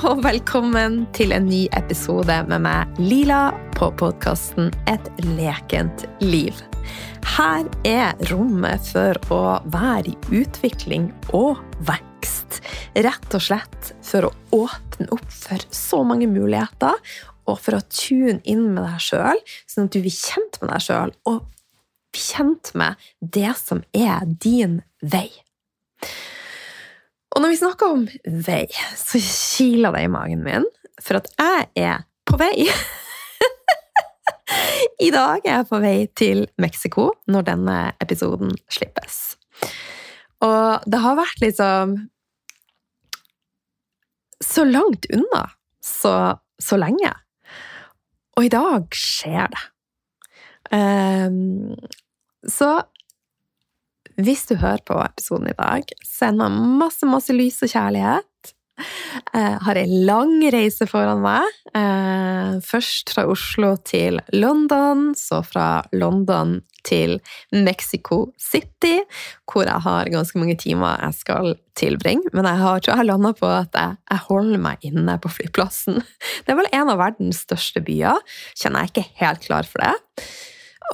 og velkommen til en ny episode med meg, Lila, på podkasten Et lekent liv. Her er rommet for å være i utvikling og vekst. Rett og slett for å åpne opp for så mange muligheter, og for å tune inn med deg sjøl, sånn at du blir kjent med deg sjøl, og blir kjent med det som er din vei. Og når vi snakker om vei, så kiler det i magen min, for at jeg er på vei. I dag er jeg på vei til Mexico når denne episoden slippes. Og det har vært liksom Så langt unna så, så lenge. Og i dag skjer det. Um, så hvis du hører på episoden i dag, send meg masse, masse lys og kjærlighet. Jeg har ei lang reise foran meg. Eh, først fra Oslo til London, så fra London til Mexico City, hvor jeg har ganske mange timer jeg skal tilbringe. Men jeg har, tror jeg landa på at jeg, jeg, holder meg inne på flyplassen. Det er vel en av verdens største byer. Kjenner jeg ikke helt klar for det.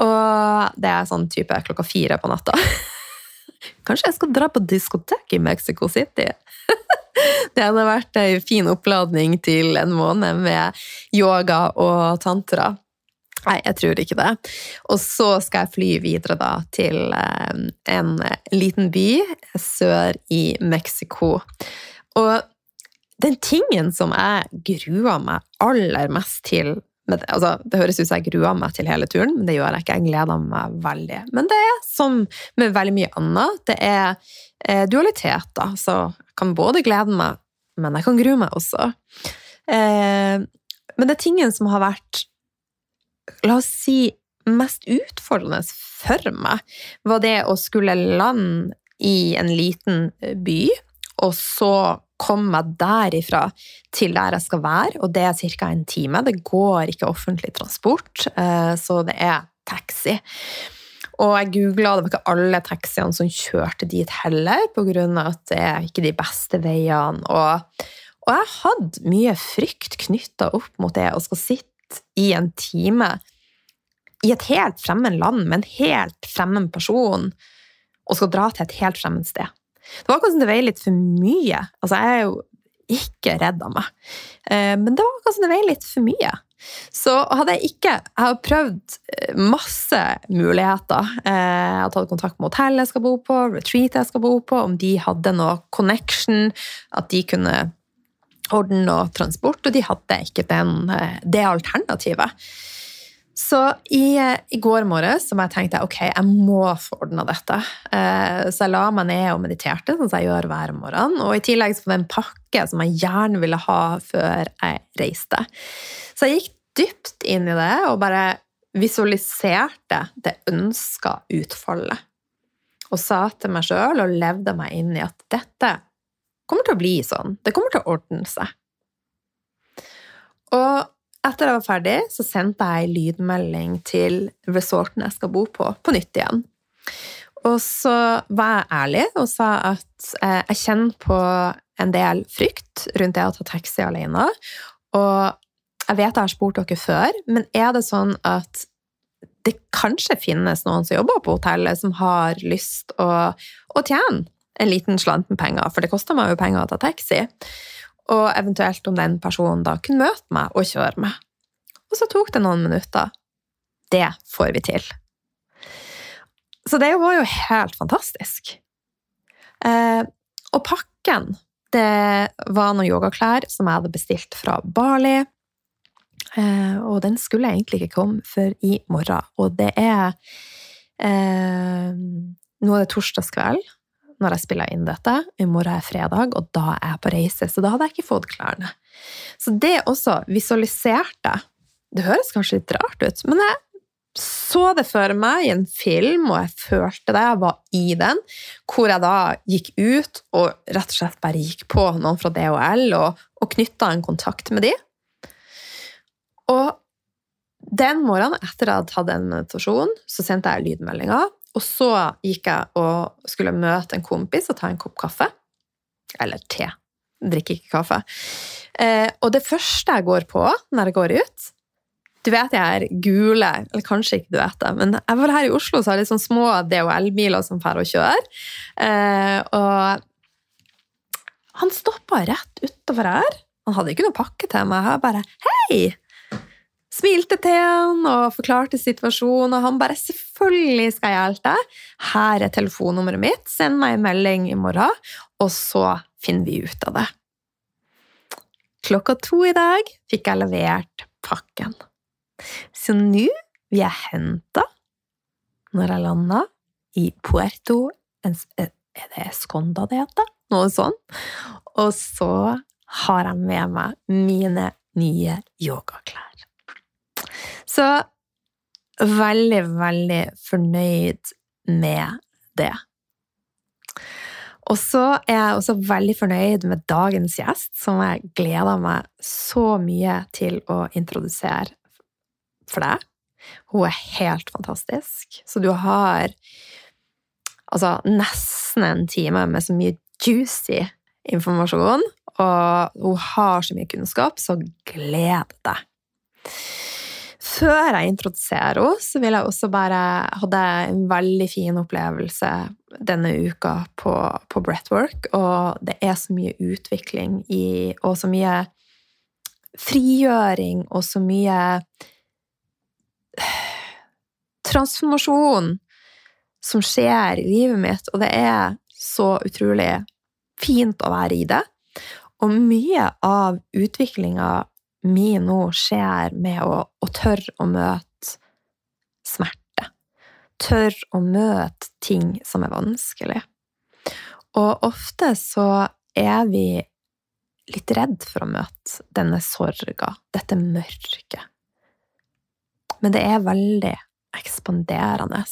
Og det er sånn type klokka fire på natta. Kanskje jeg skal dra på diskotek i Mexico City? Det hadde vært ei fin oppladning til en måned med yoga og tantra. Nei, jeg tror ikke det. Og så skal jeg fly videre da til eh, en liten by sør i Mexico. Og den tingen som jeg gruer meg aller mest til men, altså, det høres ut som jeg gruer meg til hele turen, men det gjør jeg ikke. Jeg gleder meg veldig. Men det er som med veldig mye annet. Det er eh, dualitet, da. Så jeg kan både glede meg, men jeg kan grue meg også. Eh, men det er tingen som har vært, la oss si, mest utfordrende for meg, var det å skulle lande i en liten by, og så komme meg derifra til der jeg skal være, og det er ca. en time. Det går ikke offentlig transport, eh, så det er taxi. Og jeg googla, det var ikke alle taxiene som kjørte dit heller, pga. at det er ikke de beste veiene. Og, og jeg hadde mye frykt knytta opp mot det å skal sitte i en time i et helt fremmed land med en helt fremmed person og skal dra til et helt fremmed sted. Det var akkurat som det veier litt for mye. Altså, jeg er jo ikke redd av meg, eh, men det var akkurat som det veier litt for mye. Så hadde jeg ikke Jeg har prøvd eh, masse muligheter. Eh, jeg har tatt kontakt med hotellet jeg skal bo på, retreat jeg skal bo på, om de hadde noe connection, at de kunne ordne noe transport, og de hadde ikke den, det alternativet. Så i, i går morges som jeg tenkte ok, jeg må få ordna dette. Eh, så jeg la meg ned og mediterte, sånn som jeg gjør hver morgen. Og i tillegg så var det en pakke som jeg gjerne ville ha før jeg reiste. Så jeg gikk dypt inn i det og bare visualiserte det ønska utfallet. Og sa til meg sjøl og levde meg inn i at dette kommer til å bli sånn. Det kommer til å ordne seg. Og etter jeg var ferdig, så sendte jeg en lydmelding til resorten jeg skal bo på, på nytt igjen. Og så var jeg ærlig og sa at eh, jeg kjenner på en del frykt rundt det å ta taxi alene. Og jeg vet jeg har spurt dere før, men er det sånn at det kanskje finnes noen som jobber på hotellet, som har lyst å, å tjene en liten slant med penger, for det koster meg jo penger å ta taxi og eventuelt om den personen da kunne møte meg og kjøre meg. Og så tok det noen minutter. Det får vi til. Så det var jo helt fantastisk. Eh, og pakken, det var noen yogaklær som jeg hadde bestilt fra Bali. Eh, og den skulle egentlig ikke komme før i morgen. Og det er eh, Nå er det torsdagskveld, når jeg spiller inn dette. I morgen er fredag, og da er jeg på reise, så da hadde jeg ikke fått klærne. Så det også visualiserte Det høres kanskje litt rart ut, men jeg så det for meg i en film, og jeg følte det, jeg var i den, hvor jeg da gikk ut og rett og slett bare gikk på noen fra DHL og, og knytta en kontakt med de. Og den morgenen, etter jeg hadde tatt en meditasjon, så sendte jeg lydmeldinger og så gikk jeg og skulle møte en kompis og ta en kopp kaffe. Eller te. drikker ikke kaffe. Eh, og det første jeg går på når jeg går ut Du vet jeg er gule, eller kanskje ikke du vet det, men jeg var her i Oslo så har jeg litt sånn små DHL-biler som drar og kjører. Eh, og han stoppa rett utover her. Han hadde ikke noe pakke til meg. Jeg bare Hei! Smilte til han og forklarte situasjonen, og han bare 'Selvfølgelig skal jeg hjelpe deg. Her er telefonnummeret mitt. Send meg en melding i morgen, og så finner vi ut av det.' Klokka to i dag fikk jeg levert pakken. Så nå vil jeg hente når jeg landa i Puerto Er det Esconda det heter? Noe sånt. Og så har jeg med meg mine nye yogaklær. Så veldig, veldig fornøyd med det. Og så er jeg også veldig fornøyd med dagens gjest, som jeg gleder meg så mye til å introdusere for deg. Hun er helt fantastisk. Så du har altså nesten en time med så mye juicy informasjon, og hun har så mye kunnskap, så gled deg. Før jeg introduserer henne, så vil jeg også bare hadde en veldig fin opplevelse denne uka på, på Breathwork, og det er så mye utvikling i Og så mye frigjøring og så mye transformasjon som skjer i livet mitt, og det er så utrolig fint å være i det. Og mye av utviklinga mi nå skjer med å, å tørre å møte smerte. Tørre å møte ting som er vanskelig. Og ofte så er vi litt redd for å møte denne sorga, dette mørket. Men det er veldig ekspanderende.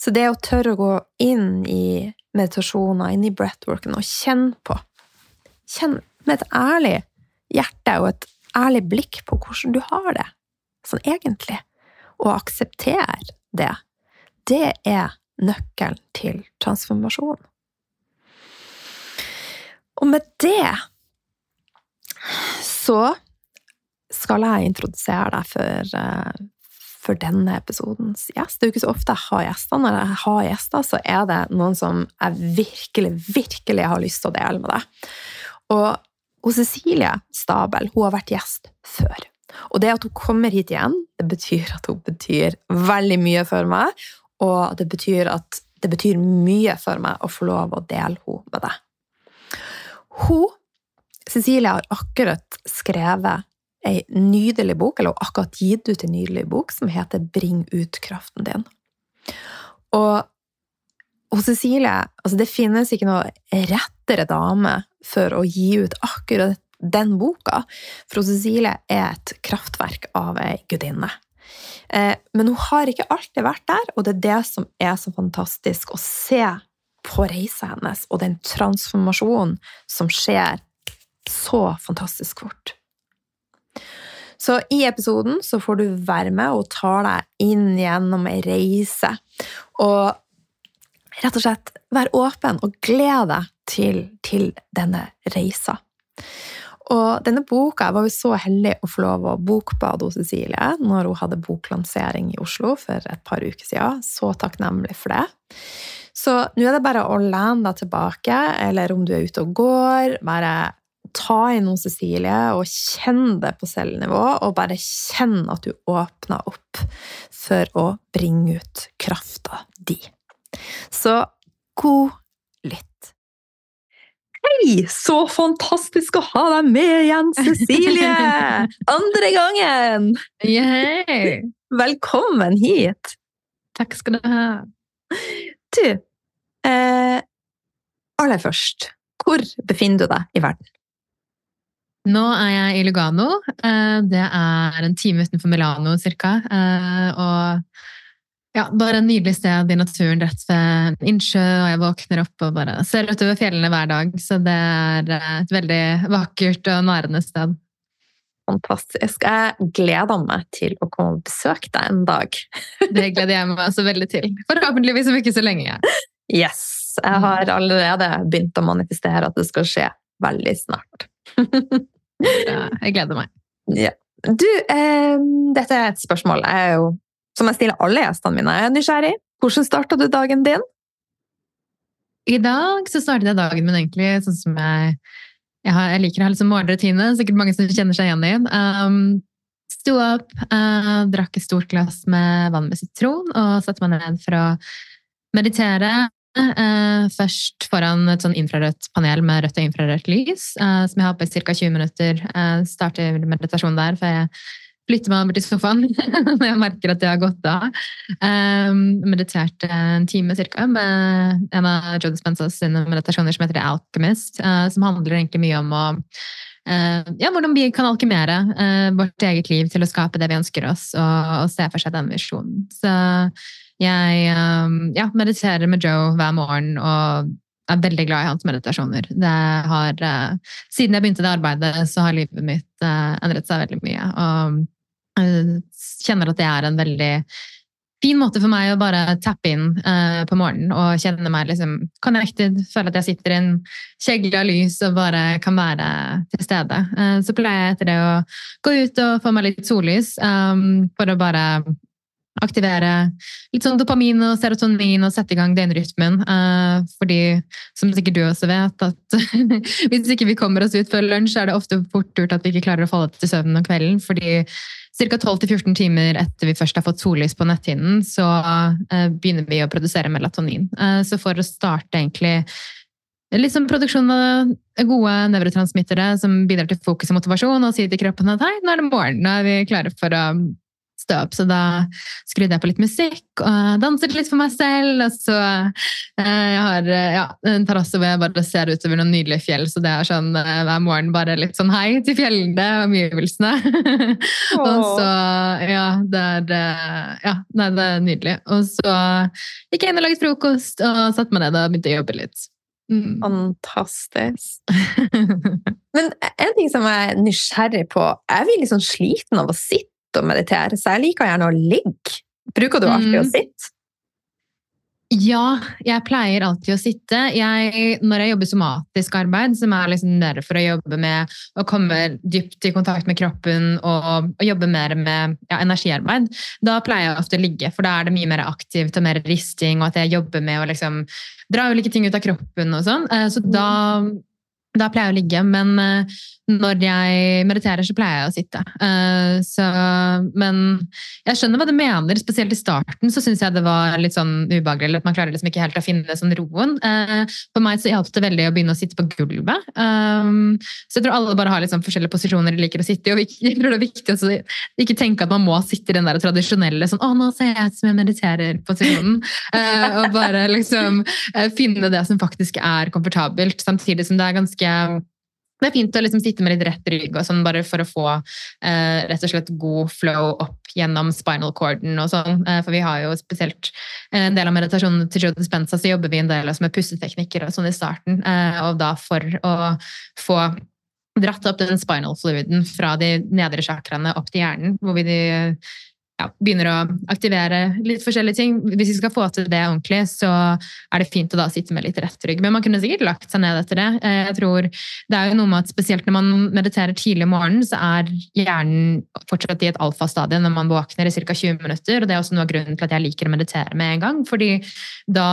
Så det å tørre å gå inn i meditasjoner, inn i breathworken og kjenne på Kjenn med et ærlig hjerte og et ærlig blikk på hvordan du har det, sånn egentlig, og akseptere det, det er nøkkelen til transformasjon. Og med det så skal jeg introdusere deg for, eh, for denne episodens gjest. Det er jo ikke så ofte jeg har gjester. Når jeg har gjester, så er det noen som jeg virkelig, virkelig har lyst til å dele med deg. Og og Cecilie Stabel hun har vært gjest før. Og det at hun kommer hit igjen, det betyr at hun betyr veldig mye for meg. Og det betyr at det betyr mye for meg å få lov å dele henne med deg. Hun, Cecilie, har akkurat skrevet ei nydelig bok, eller hun har akkurat gitt ut en nydelig bok, som heter Bring ut kraften din. Og hos Cecilie altså Det finnes ikke noe rettere dame for å gi ut akkurat den boka. For Cecilie er et kraftverk av ei gudinne. Eh, men hun har ikke alltid vært der, og det er det som er så fantastisk å se på reisa hennes, og den transformasjonen som skjer så fantastisk fort. Så i episoden så får du være med og ta deg inn gjennom ei reise. Og rett og slett vær åpen og gled deg til, til, denne reisa. Og denne boka var jo så heldig å få lov å bokbade hos Cecilie når hun hadde boklansering i Oslo for et par uker siden. Så takknemlig for det. Så nå er det bare å lene deg tilbake, eller om du er ute og går, bare ta inn hos Cecilie og kjenn det på cellenivå, og bare kjenn at du åpner opp for å bringe ut krafta di. Så god lytt. Hei! Så fantastisk å ha deg med igjen, Cecilie! Andre gangen! Yay. Velkommen hit! Takk skal du ha. Du, eh, aller først, hvor befinner du deg i verden? Nå er jeg i Lugano. Eh, det er en time utenfor Milano cirka. Eh, og ja, bare en nydelig sted i naturen rett ved innsjø, og jeg våkner opp og bare ser utover fjellene hver dag. Så det er eh, et veldig vakkert og nærende sted. Fantastisk. Jeg gleder meg til å komme og besøke deg en dag. Det gleder jeg meg også veldig til. Forhåpentligvis om ikke så lenge. Yes. Jeg har allerede begynt å manifestere at det skal skje. veldig snart. Ja, jeg gleder meg. Ja. Du, eh, dette er et spørsmål jeg er jo, som jeg stiller alle gjestene mine. Jeg er nysgjerrig. Hvordan starta du dagen din? I dag så startet jeg dagen min egentlig sånn som jeg Jeg, har, jeg liker å ha litt sånn morgenrutine, sikkert mange som kjenner seg igjen i. Um, Sto opp, uh, drakk et stort glass med vann med sitron og satte meg ned for å meditere. Uh, først foran et sånn infrarødt panel med rødt og infrarødt lys, uh, som jeg har på i ca. 20 minutter. Starter meditasjonen der for jeg flytter meg over til sofaen når jeg merker at det har gått av. Um, mediterte en time cirka med en av Joe Dispensas meditasjoner som heter The Alchemist, som handler egentlig mye om å ja, hvordan vi kan alkymere vårt eget liv til å skape det vi ønsker oss, og, og se for seg den visjonen. Så jeg ja, mediterer med Joe hver morgen og er veldig glad i hans meditasjoner. Har, siden jeg begynte det arbeidet, så har livet mitt endret seg veldig mye. Og jeg kjenner at det er en veldig fin måte for meg å bare tappe inn uh, på morgenen og kjenne meg liksom connected. Føle at jeg sitter i en kjegle av lys og bare kan være til stede. Uh, så pleier jeg etter det å gå ut og få meg litt sollys for å bare aktivere litt sånn dopamin og serotonin og sette i gang døgnrytmen. Uh, fordi, som sikkert du også vet, at hvis ikke vi kommer oss ut før lunsj, er det ofte fort gjort at vi ikke klarer å falle til søvn om kvelden. fordi Ca. 12-14 timer etter vi først har fått sollys på netthinnen, så uh, begynner vi å produsere melatonin. Uh, så for å starte egentlig liksom produksjon av gode nevrotransmittere som bidrar til fokus og motivasjon, og sier til kroppen at hei, nå er det morgen, nå er vi klare for å stå opp. Så da skrudde jeg på litt musikk og danset litt for meg selv. Og så eh, jeg har ja, en terrasse hvor jeg bare ser utover noen nydelige fjell, så det er sånn eh, hver morgen bare litt sånn hei til fjellene og omgivelsene. og så Ja, det er, ja, det er nydelig. Og så gikk jeg inn og laget frokost og satte meg ned og begynte å jobbe litt. Mm. Fantastisk. Men en ting som jeg er nysgjerrig på Jeg blir litt sånn sliten av å sitte å meditere, så jeg liker gjerne å ligge. Bruker du alltid mm. å sitte? Ja, jeg pleier alltid å sitte. Jeg, når jeg jobber somatisk arbeid, som er liksom derfor å jobbe med å komme dypt i kontakt med kroppen og, og jobbe mer med ja, energiarbeid, da pleier jeg ofte å ligge, for da er det mye mer aktivt og mer risting, og at jeg jobber med å liksom dra ulike ting ut av kroppen og sånn. Eh, så da da pleier jeg å ligge, men uh, når jeg mediterer, så pleier jeg å sitte. Uh, så, men jeg skjønner hva du mener. Spesielt i starten så syns jeg det var litt sånn ubehagelig. eller at Man klarer liksom ikke helt å finne sånn roen. Uh, for meg så hjalp det veldig å begynne å sitte på gulvet. Um, så jeg tror alle bare har litt sånn forskjellige posisjoner de liker å sitte i. og jeg tror det er viktig å ikke tenke at man må sitte i den der tradisjonelle sånn 'Å, nå ser jeg ut som jeg mediterer'-posisjonen. og bare liksom finne det som faktisk er komfortabelt, samtidig som det er ganske det er fint å liksom sitte med litt rett rygg sånn, bare for å få eh, rett og slett god flow opp gjennom spinal corden og sånn. Eh, for vi har jo spesielt eh, en del av meditasjonen til Joe Dispenza, så jobber vi en del med pusteteknikker og sånn i starten. Eh, og da for å få dratt opp den spinal fluiden fra de nedre chakraene opp til hjernen, hvor vi ja, begynner å aktivere litt forskjellige ting. Hvis vi skal få til det ordentlig, så er det fint å da sitte med litt rett rygg. Men man kunne sikkert lagt seg ned etter det. Eh, jeg tror det er jo noe med at Spesielt når man mediterer tidlig om morgenen, så er hjernen fortsatt i et alfastadie når man våkner i ca. 20 minutter. og Det er også noe av grunnen til at jeg liker å meditere med en gang. fordi da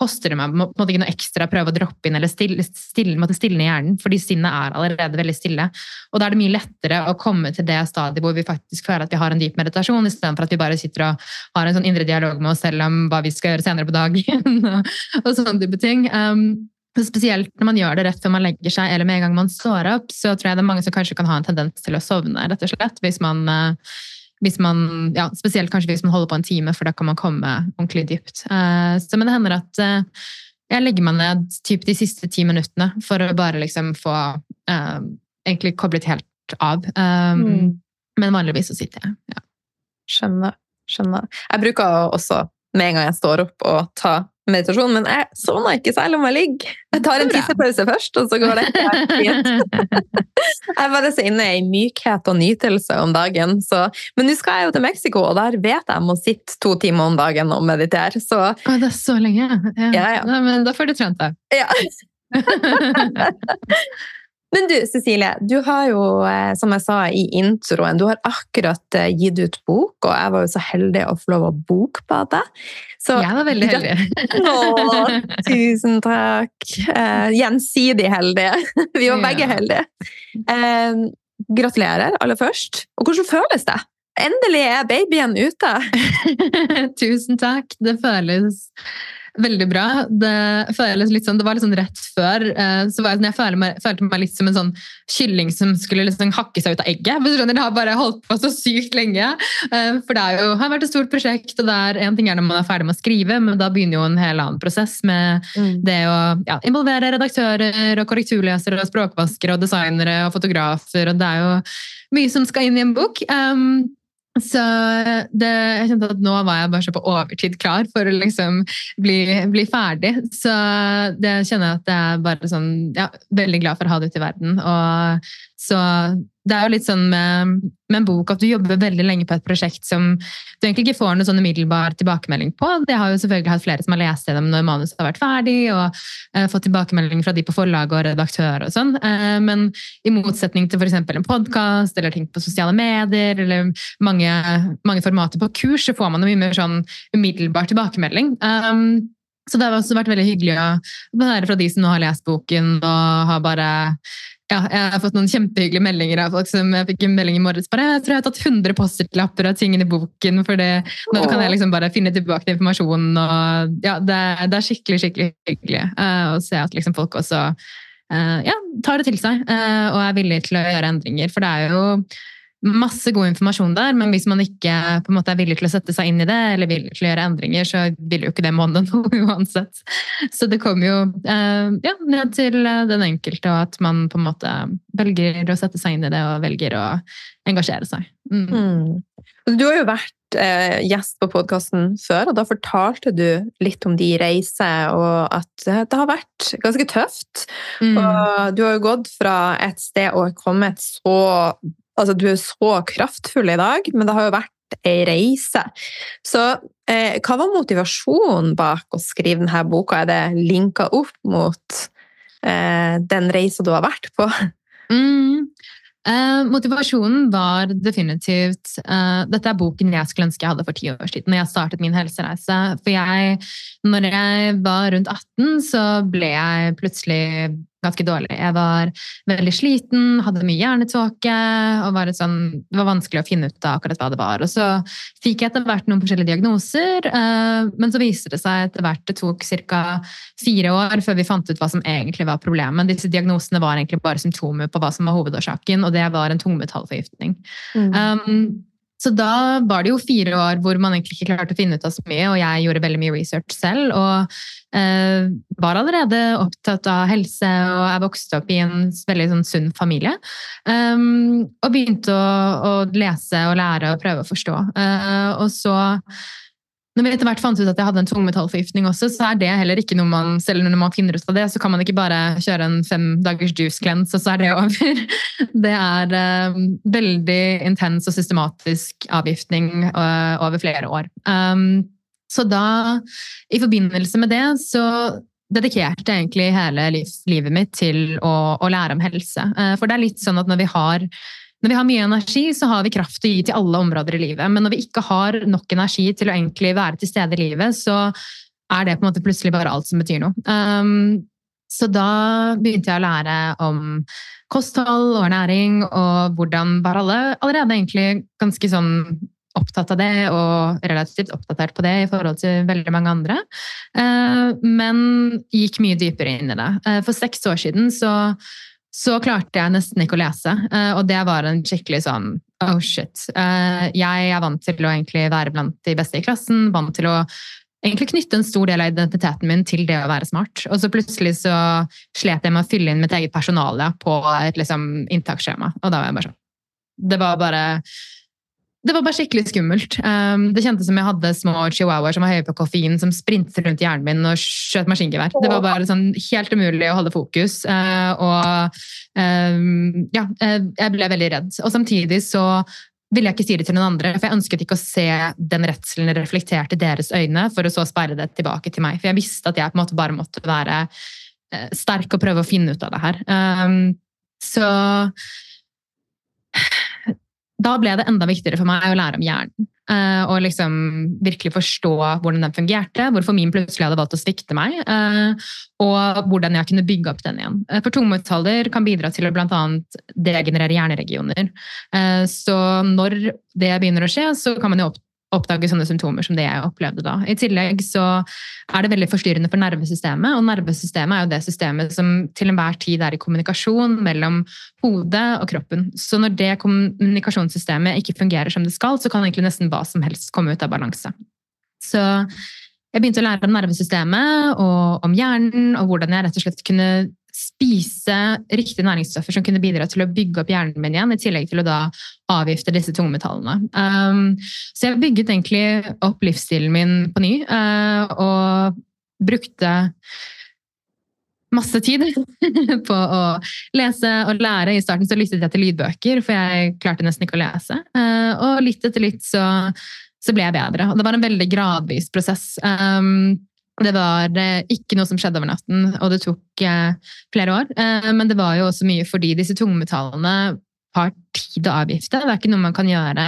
koster det meg på en måte ikke noe ekstra å prøve å droppe inn eller stille, stille, stilne hjernen, fordi sinnet er allerede veldig stille. Og da er det mye lettere å komme til det stadiet hvor vi faktisk føler at vi har en dyp meditasjon, istedenfor at vi bare sitter og har en sånn indre dialog med oss selv om hva vi skal gjøre senere på dagen. og, og sånne type ting. Um, Spesielt når man gjør det rett før man legger seg eller med en gang man står opp, så tror jeg det er mange som kanskje kan ha en tendens til å sovne, rett og slett, hvis man uh, hvis man, ja, spesielt kanskje hvis man holder på en time, for da kan man komme ordentlig dypt. Uh, så, men det hender at uh, jeg legger meg ned typ de siste ti minuttene for å bare liksom få uh, egentlig koblet helt av. Mm. Men vanligvis så sitter jeg. Ja. Skjønner. Skjønner. Jeg bruker også med en gang jeg står opp og ta meditasjon, men jeg sovner ikke selv om jeg ligger. Jeg tar en tissepause først, og så går det helt fint. jeg er bare så inne i mykhet og nytelse om dagen. Så. Men nå skal jeg jo til Mexico, og der vet jeg må sitte to timer om dagen og meditere. Så... Å, det er så lenge? Ja. Ja, ja. Nei, men da får du trent deg. Ja. Men du, Cecilie, du har jo, eh, som jeg sa i introen, du har akkurat eh, gitt ut bok, og jeg var jo så heldig å få lov å bokbade. Så, jeg var veldig heldig. Å, tusen takk. Eh, gjensidig heldige. Vi var begge heldige. Eh, gratulerer, aller først. Og hvordan føles det? Endelig er babyen ute! tusen takk. Det føles veldig bra. Det føles litt sånn, det var litt sånn rett før. Eh, så var jeg, sånn, jeg følte meg, følte meg, litt som en sånn kylling som skulle liksom hakke seg ut av egget. Det har bare holdt på så sykt lenge. Eh, for det jo, har vært et stort prosjekt, og det er en ting er når man er ferdig med å skrive, men da begynner jo en hel annen prosess med mm. det å ja, involvere redaktører og korrekturlesere og språkvaskere og designere og fotografer. og det er jo mye som skal inn i en bok. Um, så det, jeg kjente at nå var jeg bare så på overtid klar for å liksom bli, bli ferdig. Så det kjenner jeg at jeg er bare sånn ja, veldig glad for å ha det ute i verden. Og så det er jo litt sånn med, med, en bok at du jobber veldig lenge på et prosjekt som du egentlig ikke får noen sånn umiddelbar tilbakemelding på. Det har jo selvfølgelig hatt flere som har lest gjennom når manuset har vært ferdig, og uh, fått tilbakemelding fra de på forlag og redaktør og sånn. Uh, men i motsetning til f.eks. en podkast eller ting på sosiale medier eller mange, mange, formater på kurs, så får man mye mer sånn umiddelbar tilbakemelding. Um, så det har også vært veldig hyggelig å høre fra de som nå har lest boken og har bare ja, jeg har fått noen kjempehyggelige meldinger av folk som jeg fikk en melding i morges bare, jeg tror jeg har tatt 100 Post-It-lapper av tingene i boken, for det, nå kan jeg liksom bare finne tilbake til informasjonen. og ja, Det, det er skikkelig skikkelig hyggelig uh, å se at liksom folk også uh, ja, tar det til seg uh, og er villige til å gjøre endringer. For det er jo masse god informasjon der, men hvis man ikke på en måte er villig til å sette seg inn i det, eller villig til å gjøre endringer, så vil jo ikke det monne noe uansett. Så det kommer jo eh, ja, ned til den enkelte, og at man på en måte velger å sette seg inn i det og velger å engasjere seg. Mm. Mm. Du har jo vært eh, gjest på podkasten før, og da fortalte du litt om de reiser, og at det har vært ganske tøft. Mm. Og du har jo gått fra et sted og kommet så Altså, du er så kraftfull i dag, men det har jo vært ei reise. Så eh, hva var motivasjonen bak å skrive denne boka? Er det linka opp mot eh, den reisa du har vært på? Mm. Eh, motivasjonen var definitivt eh, Dette er boken jeg skulle ønske jeg hadde for ti år siden. når jeg startet min helsereise. For jeg, når jeg var rundt 18, så ble jeg plutselig ganske dårlig. Jeg var veldig sliten, hadde mye hjernetåke og var sånn, det var vanskelig å finne ut av akkurat hva det var. Og så fikk jeg etter hvert noen forskjellige diagnoser, eh, men så viste det seg etter hvert det tok ca. fire år før vi fant ut hva som egentlig var problemet. Disse diagnosene var egentlig bare symptomer på hva som var hovedårsaken, og det var en tungmetallforgiftning. Mm. Um, så da var det jo fire år hvor man egentlig ikke klarte å finne ut av så mye, og jeg gjorde veldig mye research selv. Og eh, var allerede opptatt av helse, og jeg vokste opp i en veldig sånn, sunn familie. Um, og begynte å, å, lese og lære og prøve å forstå. Uh, og så når vi etter hvert fant ut at jeg hadde en tungmetallforgiftning også, så er det heller ikke noe man selv når man finner ut av det, så kan man ikke bare kjøre en fem dagers juice cleanse, og så er det over. Det er uh, veldig intens og systematisk avgiftning uh, over flere år. Um, så da, i forbindelse med det, så dedikerte jeg egentlig hele livet mitt til å, å lære om helse. Uh, for det er litt sånn at når vi har når vi har mye energi, så har vi kraft å gi til alle områder i livet. Men når vi ikke har nok energi til å egentlig være til stede i livet, så er det på en måte plutselig bare alt som betyr noe. Um, så da begynte jeg å lære om kosthold og ernæring, og hvordan var alle allerede egentlig ganske sånn opptatt av det, og relativt oppdatert på det i forhold til veldig mange andre. Uh, men gikk mye dypere inn i det. Uh, for seks år siden så så klarte jeg nesten ikke å lese. Eh, og det var en skikkelig sånn oh shit. Eh, jeg er vant til å egentlig være blant de beste i klassen, vant til å egentlig knytte en stor del av identiteten min til det å være smart. Og så plutselig så slet jeg med å fylle inn mitt eget personale på et liksom, inntaksskjema. Og da var jeg bare sånn Det var bare det var bare skikkelig skummelt. Um, det kjentes som jeg hadde små chihuahuaer som var høye på koffein, som sprintet rundt hjernen min og skjøt maskingevær. Det var bare sånn helt umulig å holde fokus. Uh, og um, ja, eh, jeg ble veldig redd. Og samtidig så ville jeg ikke si det til noen andre, for jeg ønsket ikke å se den redselen reflektert i deres øyne, for å så sperre det tilbake til meg. For jeg visste at jeg på en måte bare måtte være eh, sterk og prøve å finne ut av det her. Um, så da ble det enda viktigere for meg å lære om hjernen. Uh, og liksom virkelig forstå hvordan den fungerte, hvorfor min plutselig hadde valgt å svikte meg. Uh, og hvordan jeg kunne bygge opp den igjen. Uh, for tungmetaller kan bidra til å bl.a. degenerere hjerneregioner. så når det begynner å skje, så kan man jo opp oppdage sånne symptomer som det jeg opplevde da. I tillegg så er det veldig forstyrrende for nervesystemet, og nervesystemet er jo det systemet som til enhver tid er i kommunikasjon mellom hodet og kroppen. Så når det kommunikasjonssystemet ikke fungerer som det skal, så kan egentlig nesten hva som helst komme ut av balanse. Så jeg begynte å lære om nervesystemet og om hjernen, og hvordan jeg rett og slett kunne spise riktige næringsstoffer som kunne bidra til å bygge opp hjernen min igjen, i tillegg til å da avgifte disse tungmetallene. Um, så jeg bygget egentlig opp livsstilen min på ny, uh, og brukte masse tid på å lese og lære. I starten så lyttet jeg til lydbøker, for jeg klarte nesten ikke å lese. Uh, og litt etter litt så, så, ble jeg bedre. Og det var en veldig gradvis prosess. Um, det var eh, ikke noe som skjedde over natten, og det tok eh, flere år. Eh, men det var jo også mye fordi disse tungmetallene har tid å avgifte. Det er ikke noe man kan gjøre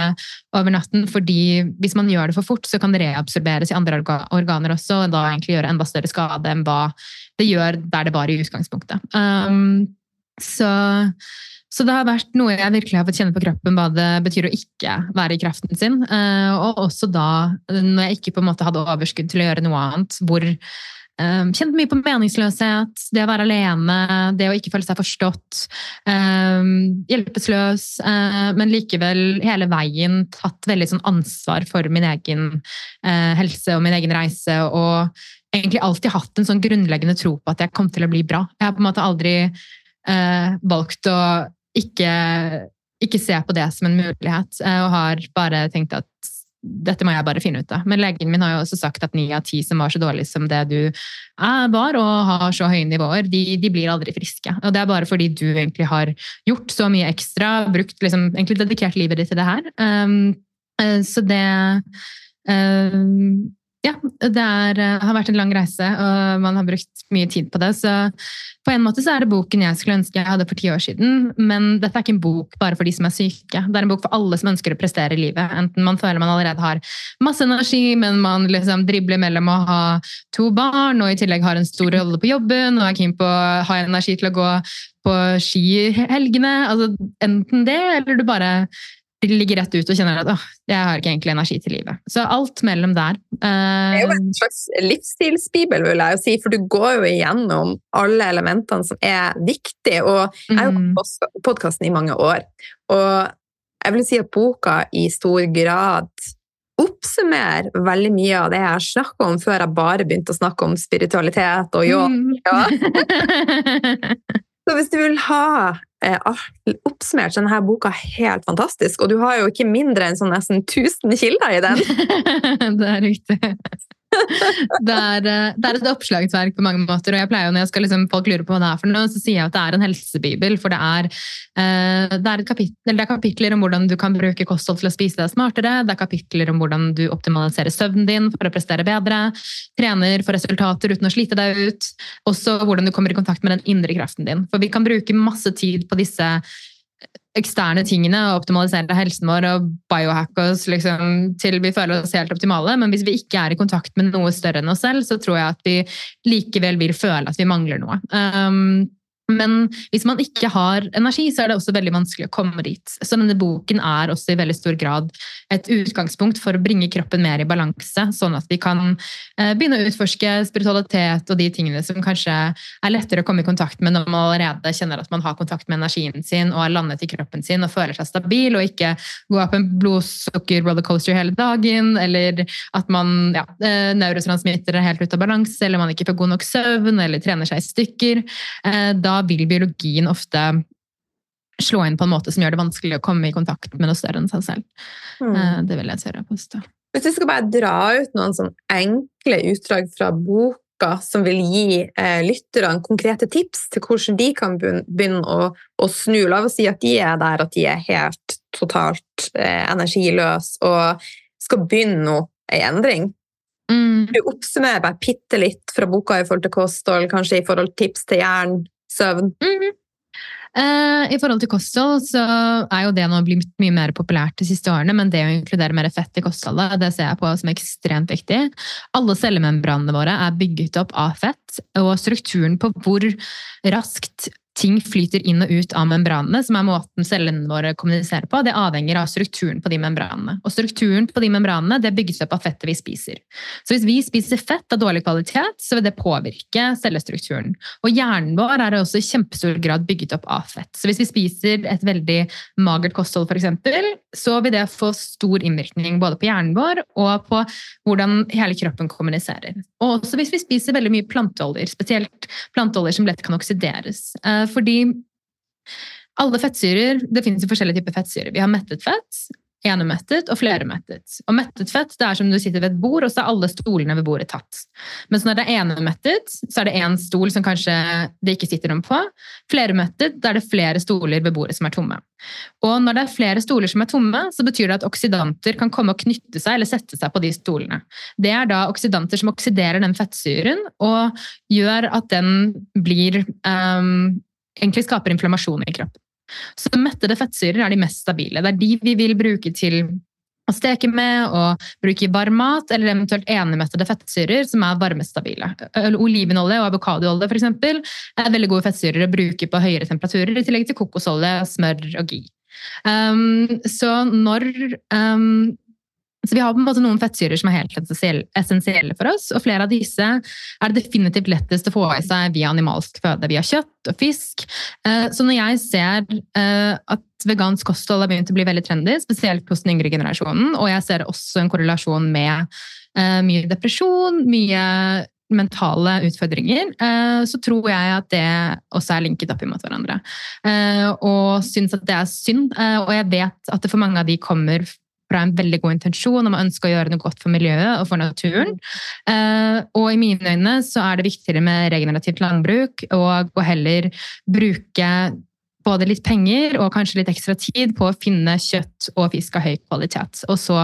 over natten, fordi hvis man gjør det for fort, så kan det reabsorberes i andre organer også, og da egentlig gjøre enda større skade enn hva det gjør der det var i utgangspunktet. Um, så så det har vært noe jeg virkelig har fått kjenne på kroppen hva det betyr å ikke være i kraften sin. Eh, og også da, når jeg ikke på en måte hadde overskudd til å gjøre noe annet, hvor Um, kjent mye på meningsløshet, det å være alene, det å ikke føle seg forstått. Hjelpeløs, men likevel hele veien tatt veldig sånn ansvar for min egen helse og min egen reise. Og egentlig alltid hatt en sånn grunnleggende tro på at jeg kom til å bli bra. Jeg har på en måte aldri valgt å ikke, ikke se på det som en mulighet, eh, og har bare tenkt at dette må jeg bare finne ut av. Men legen min har jo også sagt at ni av ti som var så dårlige som det du var, og har så høye nivåer, de, de, blir aldri friske. Og det er bare fordi du egentlig har gjort så mye ekstra, brukt liksom, egentlig dedikert livet ditt til det her. Um, så det um, ja, det er, eh, har vært en lang reise, og man har brukt mye tid på det. Så på en måte så er det boken jeg skulle ønske jeg hadde for ti år siden. Men dette er ikke en bok bare for de som er syke. Det er en bok for alle som ønsker å prestere i livet. Enten man føler man allerede har masse energi, men man liksom dribler mellom å ha to barn og i tillegg har en stor rolle på jobben og er keen på å ha energi til å gå på ski helgene. Altså, enten det, eller du bare ligger rett ut og kjenner at åh, jeg har ikke egentlig energi til livet. Så alt mellom der. det er jo en slags livsstilsbibel, vil jeg jo si, for du går jo igjennom alle elementene som er viktige. Og jeg har jo hatt podkasten i mange år, og jeg vil si at boka i stor grad oppsummerer veldig mye av det jeg har snakka om før jeg bare begynte å snakke om spiritualitet og jobb. Mm. Så hvis du vil ha eh, oppsummert denne boka helt fantastisk, og du har jo ikke mindre enn sånn nesten 1000 kilder i den Det er riktig. Det, er, eh, det er, et oppslagsverk på mange måter. og jeg pleier jo når skal liksom, folk lurer på hva det er for noe, så sier jeg at det er en helsebibel. For det er, uh, det er, kapittel, det er kapitler om hvordan du kan bruke kosthold til å spise deg smartere. Det er kapitler om hvordan du optimaliserer søvnen din for å prestere bedre. Trener for resultater uten å slite deg ut. Også hvordan du kommer i kontakt med den indre kraften din. For vi kan bruke masse tid på disse eksterne tingene og optimalisere helsen vår og biohacke oss liksom, til vi føler oss helt optimale. Men hvis vi ikke er i kontakt med noe større enn oss selv, så tror jeg at vi likevel vil føle at vi mangler noe. Um, men hvis man ikke har energi, så er det også veldig vanskelig å komme dit. Så denne boken er også i veldig stor grad et utgangspunkt for å bringe kroppen mer i balanse, sånn at vi kan eh, begynne å utforske spiritualitet og de tingene som kanskje er lettere å komme i kontakt med når man allerede kjenner at man har kontakt med energien sin og har landet i kroppen sin og føler seg stabil, og ikke gå opp en blodsukker-rollercoaster hele dagen, eller at man ja, eh, neurotransmitter er helt ute av balanse, eller man ikke får god nok søvn, eller trener seg i stykker. Eh, da vil biologien ofte slå inn på en måte som gjør det vanskelig å komme i kontakt med noe større enn seg selv. Mm. Eh, det vil jeg tørre påstå. Hvis vi skal bare dra ut noen sånn enkle utdrag fra boka som vil gi eh, lytterne konkrete tips til hvordan de kan begynne å, å, snu La oss si at de er der at de er helt totalt eh, energiløse og skal begynne noe, en endring. Mm. Du oppsummerer bare bitte litt fra boka i forhold til kosthold, kanskje i forhold til tips til jern, søvn. Mhm. Eh, I forhold til kosthold så er jo det nå blitt mye mer populært de siste årene, men det å inkludere mer fett i kostholdet det ser jeg på som ekstremt viktig. Alle cellemembranene våre er bygget opp av fett, og strukturen på hvor raskt ting flyter inn og ut av membranene, som er måten cellene våre kommuniserer på, det avhenger av strukturen på de membranene. Og strukturen på de membranene det bygges opp av fettet vi spiser. Så hvis vi spiser fett av dårlig kvalitet, så vil det påvirke cellestrukturen. Og hjernen vår er også i kjempestor grad bygget opp av fett. Så hvis vi spiser et veldig magert kosthold, f.eks., så vil det få stor innvirkning både på hjernen vår og på hvordan hele kroppen kommuniserer. Og også hvis vi spiser veldig mye planteoljer, spesielt planteoljer som lett kan oksideres. Eh, Fordi alle fettsyrer Det finnes jo forskjellige typer fettsyrer. Vi har mettet fett, enemettet og fleremettet. Og mettet fett det er som du sitter ved et bord, og så er alle stolene ved bordet tatt. Mens når det er enemettet, så er det én stol som kanskje det ikke sitter noen på. Fleremettet, da er det flere stoler ved bordet som er tomme. Og når det er flere stoler som er tomme, så betyr det at oksidanter kan komme og knytte seg eller sette seg på de stolene. Det er da oksidanter som oksiderer den fettsyren og gjør at den blir ehm, Egentlig skaper inflammasjon i kroppen. Så mettede fettsyrer er de mest stabile. Det er de vi vil bruke til å steke med og bruke i varm mat, eller eventuelt enemettede fettsyrer som er varmestabile. Olivenolje og avokadoolje eksempel, er veldig gode fettsyrer å bruke på høyere temperaturer, i tillegg til kokosolje, smør og ghee. Um, så når um, så Vi har på en måte noen fettsyrer som er helt essensielle- for oss, og flere av disse er det definitivt lettest å få i seg via animalsk føde, via kjøtt og fisk. Eh, Så når jeg ser eh, at vegansk kosthold har begynt å bli veldig trendy, spesielt hos den yngre generasjonen, og jeg ser også en korrelasjon med eh, mye depresjon, mye mentale utfordringer, så tror jeg at det også er linket opp imot hverandre. Og syns at det er synd, og jeg vet at det for mange av de kommer fra en veldig god intensjon om å ønske å gjøre noe godt for miljøet og for naturen. Eh, og i mine øyne så er det viktigere med regenerativt landbruk og å heller bruke både litt penger og kanskje litt ekstra tid på å finne kjøtt og fisk av høy kvalitet. Og så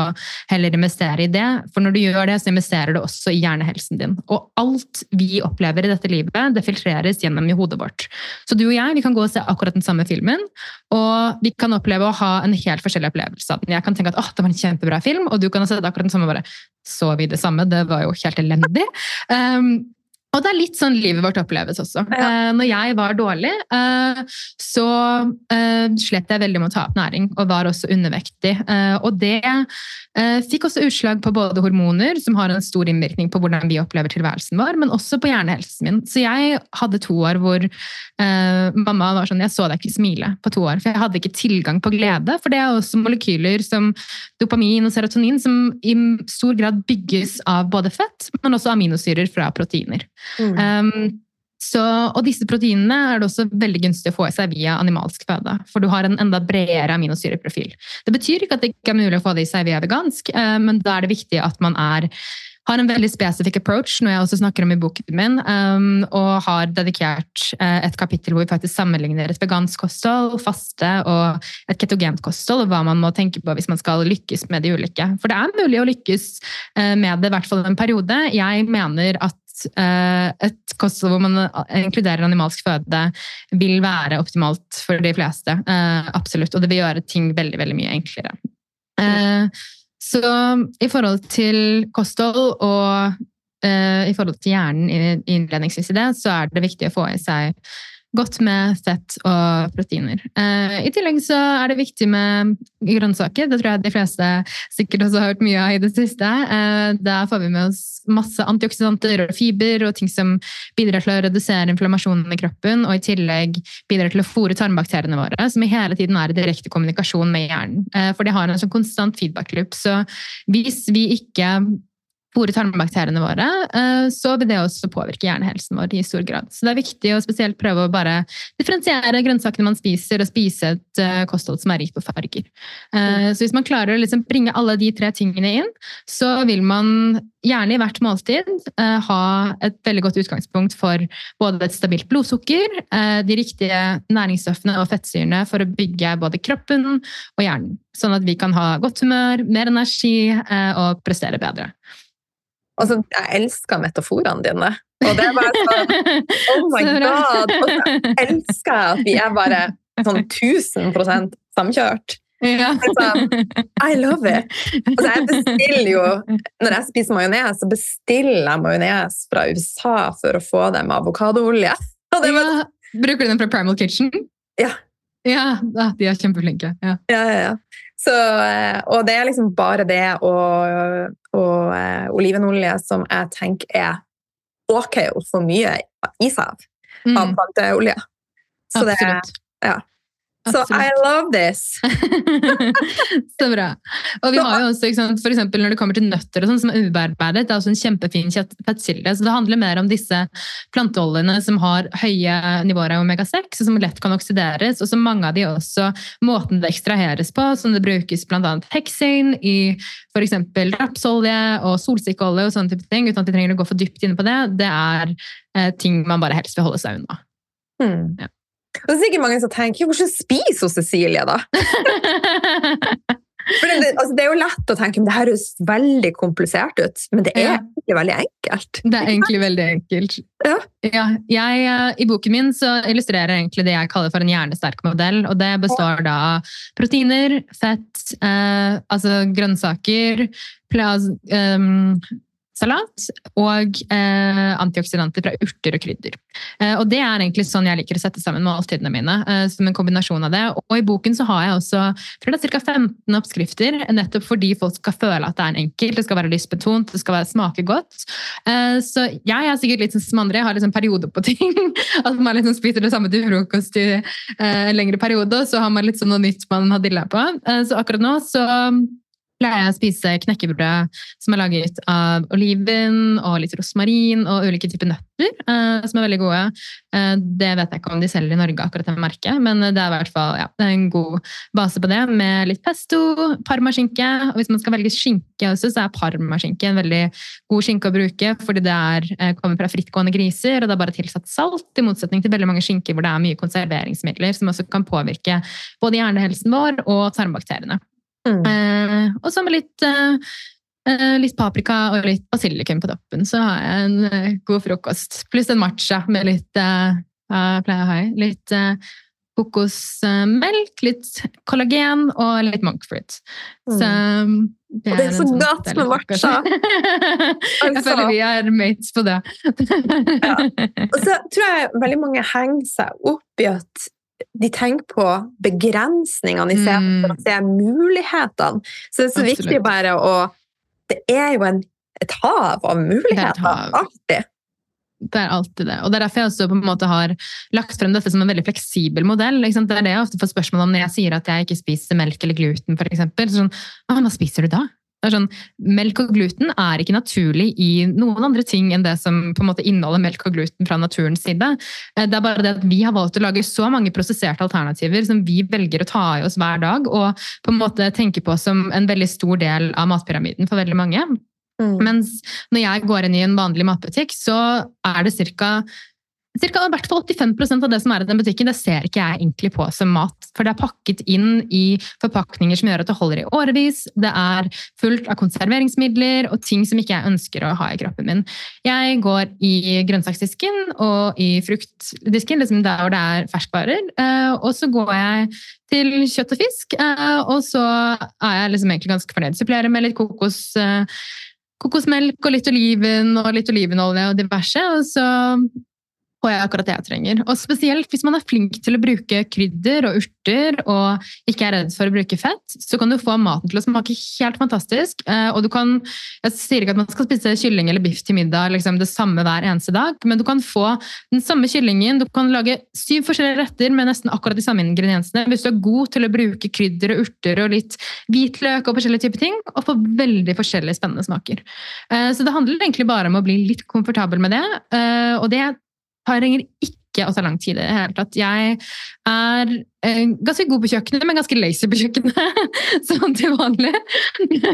heller investere i det. For når du gjør det, så investerer du også i hjernehelsen din. Og alt vi opplever i dette livet, det filtreres gjennom i hodet vårt. Så du og jeg vi kan gå og se akkurat den samme filmen, og vi kan oppleve å ha en helt forskjellig opplevelse av den. Jeg kan tenke at åh, det var en kjempebra film, og du kan ha sett akkurat den samme bare så vi det samme? Det var jo helt elendig. Um, og det er litt sånn livet vårt oppleves også. Ja. Eh, når jeg var dårlig, eh, så eh, slet jeg veldig med å ta opp næring, og var også undervektig. Eh, og det fikk også utslag på både hormoner, som har en stor innvirkning på hvordan vi opplever tilværelsen vår, men også på hjernehelsen min. Så jeg hadde to år hvor eh, mamma var sånn Jeg så deg ikke smile på to år, for jeg hadde ikke tilgang på glede. For det er også molekyler som dopamin og serotonin som i stor grad bygges av både fett, men også aminosyrer fra proteiner. Mm. Um, så, og disse proteinene er det også veldig gunstig å få i seg via animalsk føde, for du har en enda bredere aminosyreprofil. Det betyr ikke at det ikke er mulig å få det i seg via vegansk, eh, men da er det viktig at man er har en veldig spesifikk approach, noe jeg også snakker om i boken min, um, og har dedikert eh, et kapittel hvor vi faktisk sammenligner et vegansk kosthold, faste og et ketogent kosthold, og hva man må tenke på hvis man skal lykkes med de ulike. For det er mulig å lykkes eh, med det, i hvert fall en periode. Jeg mener at eh, et kosthold hvor man inkluderer animalsk føde, vil være optimalt for de fleste. eh, absolutt. Og det vil gjøre ting veldig, veldig mye enklere. Eh, så i forhold til kosthold og eh, i forhold til hjernen innledningsvis i det, så er det viktig å få i seg godt med fett og proteiner. Eh, I tillegg så er det viktig med grønnsaker. Det tror jeg de fleste sikkert også har hørt mye av i det siste. Eh, der får vi med oss masse antioksidanter og fiber og ting som bidrar til å redusere inflammasjonen i kroppen, og i tillegg bidrar til å fòre tarmbakteriene våre, som hele tiden er i direkte kommunikasjon med hjernen. Eh, For de har en sånn konstant feedback-loop. Så hvis vi ikke fôre tarmbakteriene våre, eh, så vil det også påvirke hjernehelsen vår i stor grad. Så det er viktig å spesielt prøve å bare differensiere grønnsakene man spiser, og spise et eh, kosthold som er rikt på farger. Eh, Så hvis man klarer å liksom bringe alle de tre tingene inn, så vil man gjerne i hvert måltid ha et veldig godt utgangspunkt for både et stabilt blodsukker, de riktige næringsstoffene og fettsyrene for å bygge både kroppen og hjernen. Sånn at vi kan ha godt humør, mer energi og prestere bedre. Altså, jeg elsker metaforene dine. Og det er bare sånn Oh my god! Og så elsker jeg at vi er bare sånn 1000 samkjørt. Ja. Altså, I love it! Altså, jeg bestiller jo Når jeg spiser majones, så bestiller jeg majones fra USA for å få det med avokadoolje. Ja. Bruker du den fra Primal Kitchen? Ja. Ja, ja, de er kjempeflinke. Ja. Ja, ja, ja. Så, eh, og det er liksom bare det og, og uh, olivenolje som jeg tenker er ok å få mye i seg av, av Mm, planteolje. Så, det, er... ja. Så I Absolutt. love this! Så bra. Og vi har jo også, sant, for eksempel når det kommer til nøtter og sånn, som er ubearbeidet, det er også en kjempefin fettkilde. Så det handler mer om disse planteoljene som har høye nivåer av omega-6, og som lett kan oksideres, og så mange av de også måten det ekstraheres på, som det brukes annet heksin i eksempel rapsolje og solsikkeolje og sånne type ting, uten at de trenger å gå for dypt inne på det, det er eh, ting man bare helst vil holde seg unna. Hmm. Ja. Det er sikkert mange som tenker hvordan spiser hun Cecilie, da? Det, altså, det er jo lett å tenke men det høres veldig komplisert ut, men det er Ja. egentlig veldig enkelt. Det er egentlig veldig enkelt. Ja. jeg, eh, I boken min så illustrerer jeg egentlig det jeg kaller for en hjernesterk modell. og Det består da av proteiner, fett, eh, altså grønnsaker, plas, ehm, salat og eh, antioksidanter fra urter og krydder. Eh, og Det er egentlig sånn jeg liker å sette sammen måltidene mine. Eh, som en kombinasjon av det. Og I boken så har jeg også tror det er ca. 15 oppskrifter, nettopp fordi folk skal føle at det er enkelt, det skal være lystbetont, det skal være, smake godt. Eh, Så jeg er sikkert litt sånn som andre, jeg har liksom perioder på ting. At man liksom spiser det samme til frokost i eh, en lengre periode, og så har man litt sånn noe nytt man har dilla på. Eh, Så akkurat nå så pleier jeg å spise knekkebrød som er laget av oliven og litt rosmarin og ulike typer nøtter, eh, som er veldig gode. Eh, det vet jeg ikke om de selger i Norge, akkurat det merket, men det er i hvert fall ja, en god base på det, med litt pesto, parmaskinke, og hvis man skal velge skinke også, så er parmaskinke en veldig god skinke å bruke, fordi det er, eh, kommer fra frittgående griser, og det er bare tilsatt salt, i motsetning til veldig mange skinker hvor det er mye konserveringsmidler, som også kan påvirke både hjernehelsen vår og tarmbakteriene. Mm. Eh, og så med litt, eh, eh, litt paprika og litt basilikum på toppen, så har jeg en eh, god frokost. Pluss en matcha med litt eh, hva pleier å ha i? Litt eh, kokosmelk, litt kollagen og litt monkfruit. Så Mm. det Og det er så sånn godt med matcha jeg Altså. føler vi er mates på det. Og så tror jeg veldig mange henger seg opp i at de tenker på begrensningene istedenfor Mm. å se mulighetene. Så det er så Absolutt. viktig bare å Det er jo en, et hav av muligheter. hav. Alltid. Det er alltid det. Og det er derfor jeg også på en måte har lagt frem dette som en veldig fleksibel modell. Det er det jeg ofte får spørsmål om når jeg sier at jeg ikke spiser melk eller gluten, for eksempel. Sånn, hva spiser du da? Sånn, melk og gluten er ikke naturlig i noen andre ting enn det som på en måte inneholder melk og gluten fra naturens side. Eh, Det er bare det at vi har valgt å lage så mange prosesserte alternativer som vi velger å ta i oss hver dag, og på en måte tenke på som en veldig stor del av matpyramiden for veldig mange. Mm. Mens når jeg går inn i en vanlig matbutikk, så er det ca. Cirka, i hvert fall 85% av det som er i den butikken, det ser ikke jeg egentlig på som mat. For det er pakket inn i forpakninger som gjør at det holder i årevis. Det er fullt av konserveringsmidler og ting som ikke jeg ønsker å ha i kroppen min. Jeg går i grønnsaksdisken og i fruktdisken, liksom der hvor det er ferskvarer. eh, Og så går jeg til kjøtt og fisk, eh, og så er jeg liksom egentlig ganske fornøyd. Supplerer med litt kokos eh, kokosmelk og litt oliven og litt olivenolje og diverse, og så får jeg akkurat det jeg trenger. Og spesielt hvis man er flink til å bruke krydder og urter og ikke er redd for å bruke fett, så kan du få maten til å smake helt fantastisk. Eh, Og du kan, jeg sier ikke at man skal spise kylling eller biff til middag liksom det samme hver eneste dag, men du kan få den samme kyllingen, du kan lage syv forskjellige retter med nesten akkurat de samme ingrediensene, hvis du er god til å bruke krydder og urter og litt hvitløk og forskjellige typer ting, og få veldig forskjellige spennende smaker. Eh, Så det handler egentlig bare om å bli litt komfortabel med det, eh, og det trenger ikke ta lang tid i det hele tatt. Jeg er eh, ganske god på kjøkkenet, men ganske lazy på kjøkkenet, sånn til vanlig.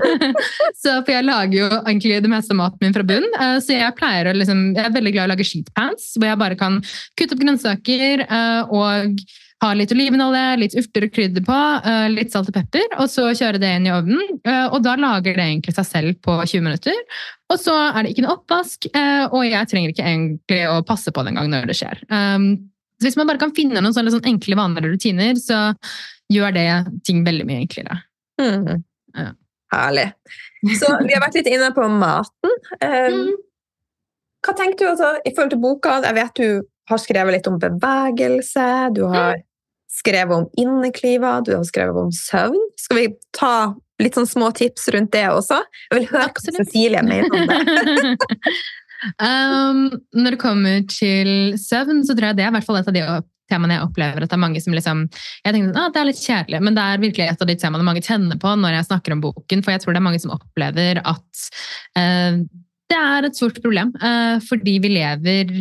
så, for jeg lager jo egentlig det meste av maten min fra bunn, eh, så jeg pleier å liksom, jeg er veldig glad i å lage sheet pans, hvor jeg bare kan kutte opp grønnsaker eh, og ha litt olivenolje, litt urter og krydder på, eh, litt salt og pepper, og så kjøre det inn i ovnen. eh, Og da lager det egentlig seg selv på 20 minutter. Og så er det ikke noe oppvask, eh, og jeg trenger ikke egentlig å passe på det engang når det skjer. Så hvis man bare kan finne noen sånne, enkle enkle, vanlige rutiner, så gjør det ting veldig mye enklere. Mm. Ja. Herlig. Så vi har vært litt inne på maten. Mm. Hva tenker du altså, i forhold til boka? Jeg vet du har skrevet litt om bevegelse, du har skrevet om innekliver, du har skrevet om søvn. Skal vi ta litt sånn små tips rundt det også? Jeg vil høre hva Cecilie mener om det. um, når det kommer til søvn, så tror jeg det er i hvert fall et av de temaene jeg opplever at det er mange som liksom Jeg tenker ah, det er litt kjedelig, men det er virkelig et av de temaene mange kjenner på når jeg snakker om boken, for jeg tror det er mange som opplever at uh, det er et stort problem, eh, fordi vi lever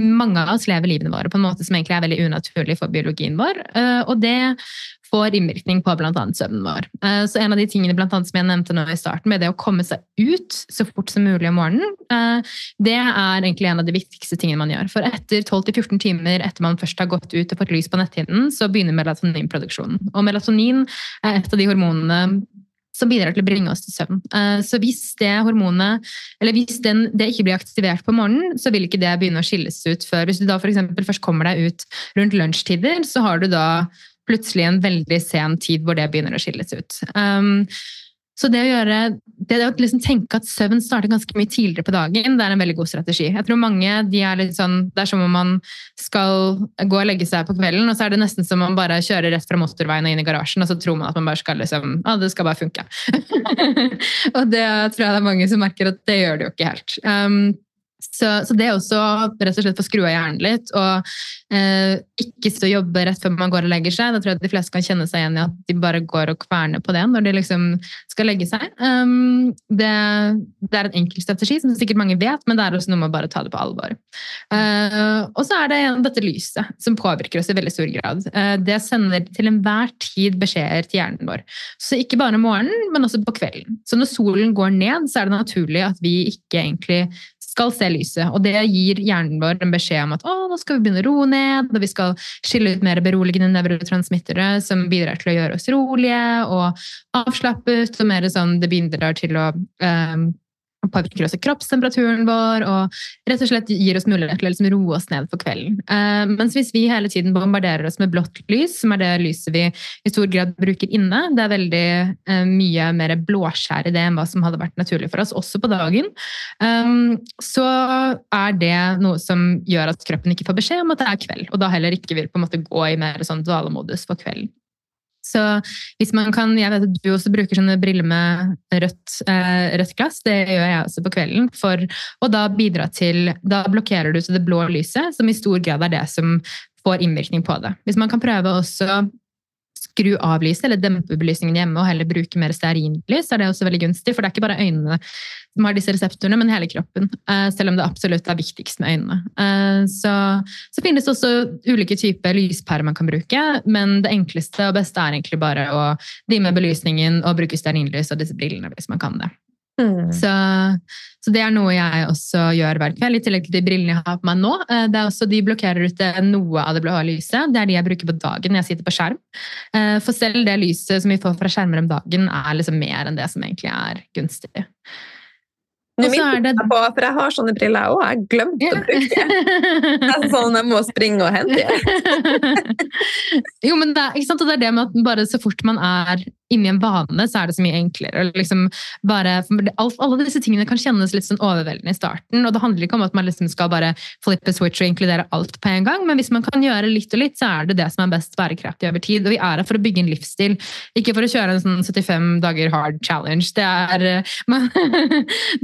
mange av oss lever livene våre på en måte som egentlig er veldig unaturlig for biologien vår, eh, og det får innvirkning på bl.a. søvnen vår. Eh, Så en av de tingene blant annet, som jeg nevnte nå i starten, med det å komme seg ut så fort som mulig om morgenen, eh, det er egentlig en av de viktigste tingene man gjør. For etter 12-14 timer etter man først har gått ut og fått lys på netthinnen, så begynner melatoninproduksjonen. Og melatonin er et av de hormonene som bidrar til å bringe oss til søvn. Eh, Så hvis det hormonet, eller hvis den, det ikke blir aktivert på morgenen, så vil ikke det begynne å skilles ut før. Hvis du da eksempel først kommer deg ut rundt lunsjtider, så har du da plutselig en veldig sen tid hvor det begynner å skilles ut. Um, så det å gjøre, det å liksom tenke at søvn starter ganske mye tidligere på dagen, det er en veldig god strategi. Jeg tror mange de er litt sånn, Det er som om man skal gå og legge seg på kvelden, og så er det nesten som om man bare kjører rett fra motorveien og inn i garasjen, og så tror man at man bare skal liksom, ah, det skal bare funke. og det tror jeg det er mange som merker at det gjør det jo ikke helt. Um, så, så det er også rett og slett få skru av hjernen litt, og eh, ikke sitte og jobbe rett før man går og legger seg. Da tror jeg at de fleste kan kjenne seg igjen i at de bare går og kverner på det når de liksom skal legge seg. Um, det, det er en enkel strategi, som sikkert mange vet, men det er også noe med å bare ta det på alvor. Uh, og så er det igjen dette lyset, som påvirker oss i veldig stor grad. Uh, det sender til enhver tid beskjeder til hjernen vår. Så ikke bare om morgenen, men også på kvelden. Så når solen går ned, så er det naturlig at vi ikke egentlig skal se lyset. Og det gir hjernen vår en beskjed om at å, nå skal vi begynne å roe ned, og vi skal skille ut mer beroligende nevrotransmittere som bidrar til å gjøre oss rolige og avslappet, og mer sånn det bidrar til å um, påvirker også kroppstemperaturen vår og rett og slett gir oss mulighet til å liksom roe oss ned for kvelden. Eh, mens hvis vi hele tiden bombarderer oss med blått lys, som er det lyset vi i stor grad bruker inne, det er veldig eh, mye mer blåskjær i det enn hva som hadde vært naturlig for oss, også på dagen, eh, så er det noe som gjør at kroppen ikke får beskjed om at det er kveld, og da heller ikke vil på en måte gå i mer sånn dvalemodus for kvelden. Så hvis man kan, jeg vet at du også bruker sånne briller med rødt, eh, rødt glass, det gjør jeg også på kvelden, for å da bidra til, da blokkerer du til det blå lyset, som i stor grad er det som får innvirkning på det. Hvis man kan prøve også skru av lyset, eller dempe belysningen hjemme og heller bruke mer stearinlys, er det også veldig gunstig, for det er ikke bare øynene som har disse reseptorene, men hele kroppen, eh, selv om det absolutt er viktigst med øynene. Eh, Så, så finnes det også ulike typer lyspærer man kan bruke, men det enkleste og beste er egentlig bare å dimme belysningen og bruke stearinlys og disse brillene hvis man kan det. Mm. Så, så det er noe jeg også gjør hver kveld, i tillegg til de brillene jeg har på meg nå. Eh, Det er også, de blokkerer ut eh, noe av det blå lyset. Det er de jeg bruker på dagen når jeg sitter på skjerm. Eh, For selv det lyset som vi får fra skjermer om dagen, er liksom mer enn det som egentlig er gunstig. Er minner på, for jeg har sånne briller òg. Jeg glemte å bruke det. Er sånn jeg må springe og hente jo, men det er? Det er det med at bare så fort man er inni en vane, så er det så mye enklere. Liksom bare, alle disse tingene kan kjennes litt sånn overveldende i starten, og det handler ikke om at man liksom skal bare flippe switch og inkludere alt på en gang, men hvis man kan gjøre litt og litt, så er det det som er best bærekraftig over tid. Og vi er her for å bygge en livsstil, ikke for å kjøre en sånn 75 dager hard challenge. Det er, eh, man,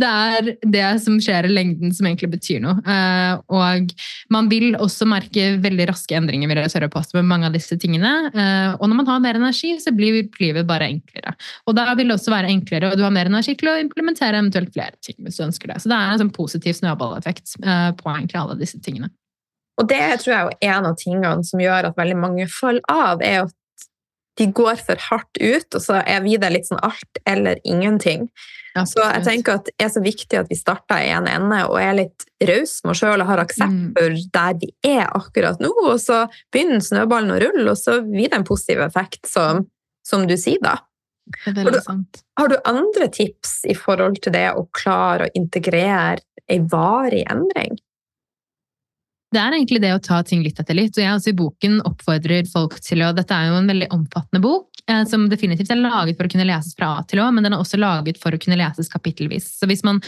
det er det som skjer i lengden som egentlig betyr noe. Eh, Og man vil også merke veldig raske endringer vil jeg med mange av disse tingene. Eh, Og når man har mer energi, så blir livet bare enklere. Og da vil det også være enklere, og du har mer energi til å implementere eventuelt flere ting. hvis du ønsker det. Så det er en sånn positiv snøballeffekt eh, på egentlig alle disse tingene. Og det tror jeg er en av tingene som gjør at veldig mange faller av, er at de går for hardt ut, og så er vi det litt sånn alt eller ingenting. Så jeg tenker at det er så viktig at vi starter i en ende og er litt rause med oss sjøl og har aksept Mm. for der vi er akkurat nå, og så begynner snøballen å rulle, og så blir det en positiv effekt, som, som du sier, da. Har du- Har du andre tips i forhold til det å klare å integrere ei varig endring? Det er egentlig det å ta ting litt etter litt. Og jeg også i boken oppfordrer folk til å Dette er jo en veldig omfattende bok, som definitivt er laget for å kunne leses fra A til Å, men den er også laget for å kunne leses kapittelvis. Så hvis man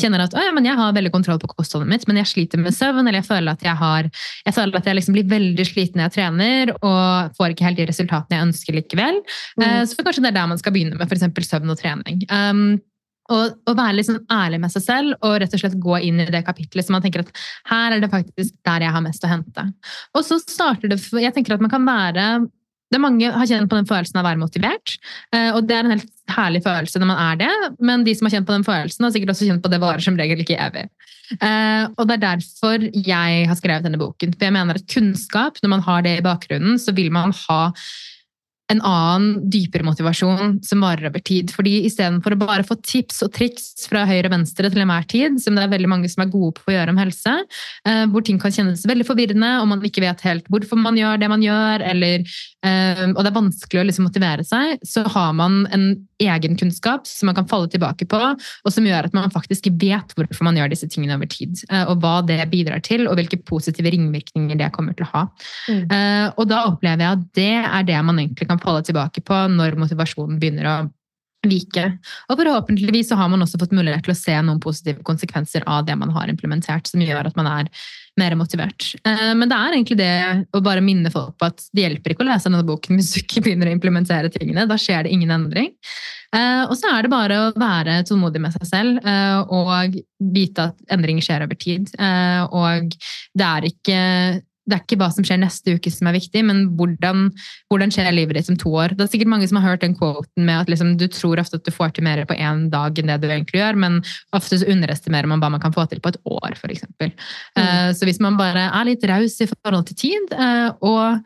kjenner at å, ja, men jeg har veldig kontroll på kostholdet mitt, men jeg sliter med søvn, eller jeg føler at jeg, har, jeg, føler at jeg liksom blir veldig sliten når jeg trener, og får ikke helt de resultatene jeg ønsker likevel, eh, så kanskje det er der man skal begynne med f.eks. søvn og trening. Um, og, og være sånn ærlig med seg selv og rett og slett gå inn i det kapitlet så man tenker at her er det faktisk der jeg har mest å hente. Og så starter det Jeg tenker at man kan være det Mange har kjent på den følelsen av å være motivert, eh, og det er en helt herlig følelse når man er det, men de som har kjent på den følelsen, har sikkert også kjent på det varer som regel ikke evig. Eh, Og det er derfor jeg har skrevet denne boken. For jeg mener at kunnskap, når man har det i bakgrunnen, så vil man ha en annen, dypere motivasjon som varer over tid. Fordi istedenfor å bare få tips og triks fra høyre og venstre til enhver tid, som det er veldig mange som er gode på å gjøre om helse, eh, hvor ting kan kjennes veldig forvirrende, og man ikke vet helt hvorfor man gjør det man gjør, eller, eh, og det er vanskelig å liksom motivere seg, så har man en egen kunnskap som man kan falle tilbake på, og som gjør at man faktisk vet hvorfor man gjør disse tingene over tid, eh, og hva det bidrar til, og hvilke positive ringvirkninger det kommer til å ha. Mm. Eh, og da opplever jeg at det er det man egentlig kan falle tilbake på når motivasjonen begynner å vike. Og forhåpentligvis så har man også fått mulighet til å se noen positive konsekvenser av det man har implementert, som gjør at man er mer motivert. Eh, Men det er egentlig det å bare minne folk på at det hjelper ikke å lese denne boken hvis du ikke begynner å implementere tingene. Da skjer det ingen endring. Eh, Og så er det bare å være tålmodig med seg selv eh, og vite at endring skjer over tid. Og det er ikke det er ikke hva som skjer neste uke som er viktig, men hvordan, hvordan skjer livet ditt om to år. Det er sikkert mange som har hørt den quoten med at liksom, du tror ofte at du får til mer på én dag enn det du egentlig gjør, men ofte så underestimerer man hva man kan få til på et år, f.eks. Uh, så hvis man bare er litt raus i forhold til tid, uh, og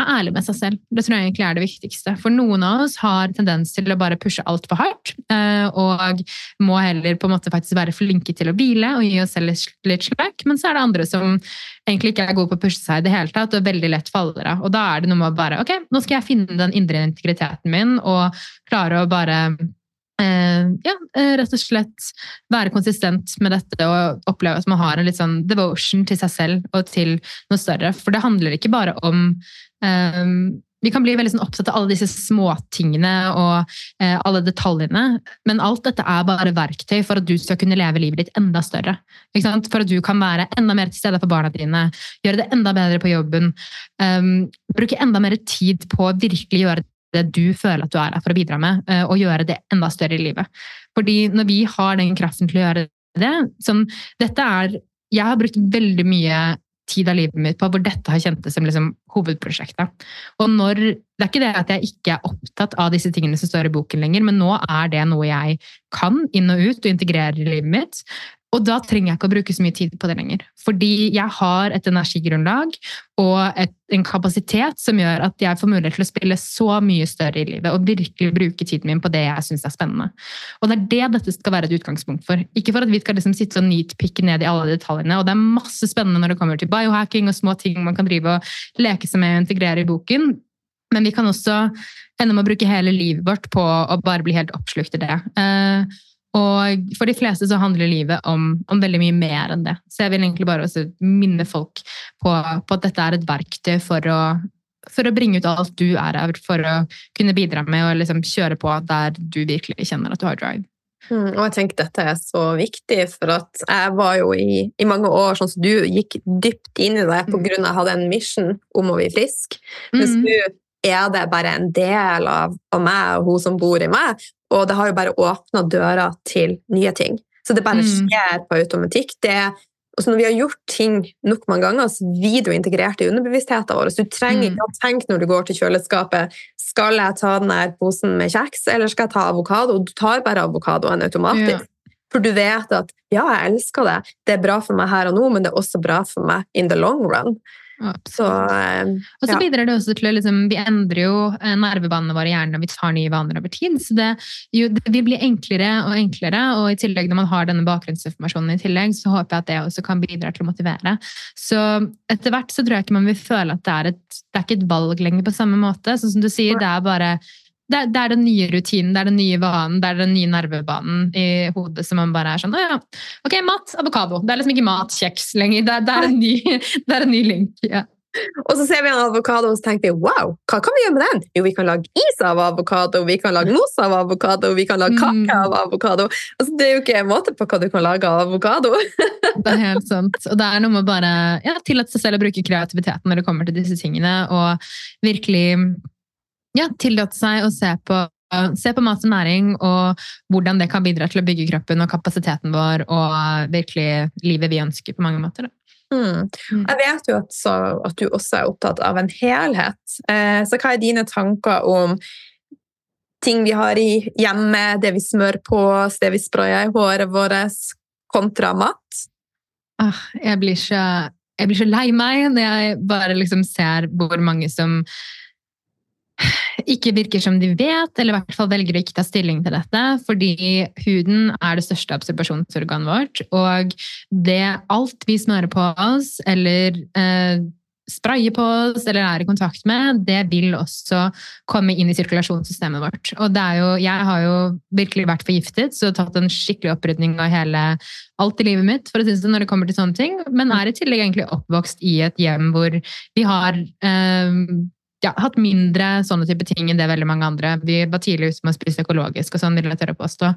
er ærlig med seg selv. Det tror jeg egentlig er det viktigste. For noen av oss har tendens til å bare pushe altfor hardt, eh, og må heller på en måte faktisk være flinke til å hvile og gi oss selv litt- slack. Men så er det andre som egentlig ikke er gode på å pushe seg i det hele tatt, og veldig lett faller av. Og da er det noe med å bare ok, nå skal jeg finne den indre integriteten min og klare å bare ja, eh, rett og slett være konsistent med dette og oppleve at man har en litt sånn devotion til seg selv og til noe større. For det handler ikke bare om eh, vi kan bli veldig sånn opptatt av alle disse småtingene og eh, alle detaljene, men alt dette er bare verktøy for at du skal kunne leve livet ditt enda større. For at du kan være enda mer til stede for barna dine, gjøre det enda bedre på jobben, um, bruke enda mer tid på å virkelig gjøre det du føler at du er her for å bidra med, eh, og gjøre det enda større i livet. Fordi når vi har den kraften til å gjøre det som, Dette er Jeg har brukt veldig mye tid av livet mitt på hvor dette har kjentes som liksom hovedprosjektet. Og når, Det er ikke det at jeg ikke er opptatt av disse tingene som står i boken lenger, men nå er det noe jeg kan inn og ut og integrere i livet mitt. Og da trenger jeg ikke å bruke så mye tid på det lenger. Fordi jeg har et energigrunnlag og et, en kapasitet som gjør at jeg får mulighet til å spille så mye større i livet og virkelig bruke tiden min på det jeg syns er spennende. Og det er det dette skal være et utgangspunkt for. Ikke for at vi skal liksom sitte og nitpikke ned i alle detaljene. Og det er masse spennende når det kommer til biohacking og små ting man kan drive og leke seg med og integrere i boken. Men vi kan også ende med å bruke hele livet vårt på å bare bli helt oppslukt i det. Eh, og for de fleste så handler livet om, om, veldig mye mer enn det. Så jeg vil egentlig bare minne folk på, på at dette er et verktøy for å, for å bringe ut alt du er her, for å kunne bidra med å liksom kjøre på der du virkelig kjenner at du har drive. Mm, og jeg tenker dette er så viktig, for at jeg var jo i, i mange år sånn som du gikk dypt inn i det på grunn av at jeg hadde en mission om å bli frisk. Mens Mm. du er det bare en del av, av meg og hun som bor i meg, og det har jo bare åpna dører til nye ting. Så det bare Mm. skjer på automatikk. Det, altså når vi har gjort ting nok mange ganger, så blir det integrert i underbevisstheten vår. Så du trenger Mm. ikke å tenke når du går til kjøleskapet skal jeg ta den der posen med kjeks, eller skal jeg ta avokado? Du tar bare avokadoen automatisk. For du vet at ja, jeg elsker det, det er bra for meg her og nå, men det er også bra for meg in the long run. Så, eh, Og så bidrar det også til å liksom, Vi endrer jo eh, nervebanene våre i hjernen når vi tar nye vaner over tid. Så det, jo, det vil bli enklere og enklere, og i tillegg når man har denne bakgrunnsinformasjonen i tillegg, så håper jeg at det også kan bidra til å motivere. Så etter hvert så tror jeg ikke man vil føle at det er et, det er ikke et valg lenger på samme måte. Sånn som du sier, det er bare det det er den nye rutinen, det er den nye vanen, det er den nye nervebanen i hodet som man bare er sånn Å ja, ok, mat, avokado. Det er liksom ikke mat, kjeks lenger. Det det er, en, ny, det er en ny link. Ja. Og så ser vi en avokado og så tenker vi wow, hva kan vi gjøre med den? Jo, vi kan lage is av avokado, vi kan lage mos av avokado, vi kan lage kake Mm. av avokado. Altså, det er jo ikke en måte på hva du kan lage av avokado. Det er helt sant. Og det er noe med bare ja, tillate seg selv å bruke kreativiteten når det kommer til disse tingene, og virkelig ja, tillate seg å se på, se på mat som næring, og hvordan det kan bidra til å bygge kroppen og kapasiteten vår, og virkelig livet vi ønsker på mange måter. Da. Mm. Mm. Jeg vet jo at, så, at du også er opptatt av en helhet. Eh, så hva er dine tanker om ting vi har i hjemmet, det vi smører på oss, det vi sprayer i håret vårt, kontra mat? Ah, jeg, blir så, jeg blir så lei meg når jeg bare liksom ser hvor mange som ikke virker som de vet, eller i hvert fall velger å ikke ta stilling til dette, fordi huden er det største observasjonsorganet vårt, og det alt vi smører på oss, eller eh, sprayer på oss, eller er i kontakt med, det vil også komme inn i sirkulasjonssystemet vårt. Og det er jo, jeg har jo virkelig vært forgiftet, så tatt en skikkelig opprydning av hele alt i livet mitt, for å si det sånn, når det kommer til sånne ting, men er i tillegg egentlig oppvokst i et hjem hvor vi har eh, ja, hatt mindre sånne type ting enn det veldig mange andre. Vi var tidlig ute med å spise økologisk og sånn, vil jeg tørre å påstå.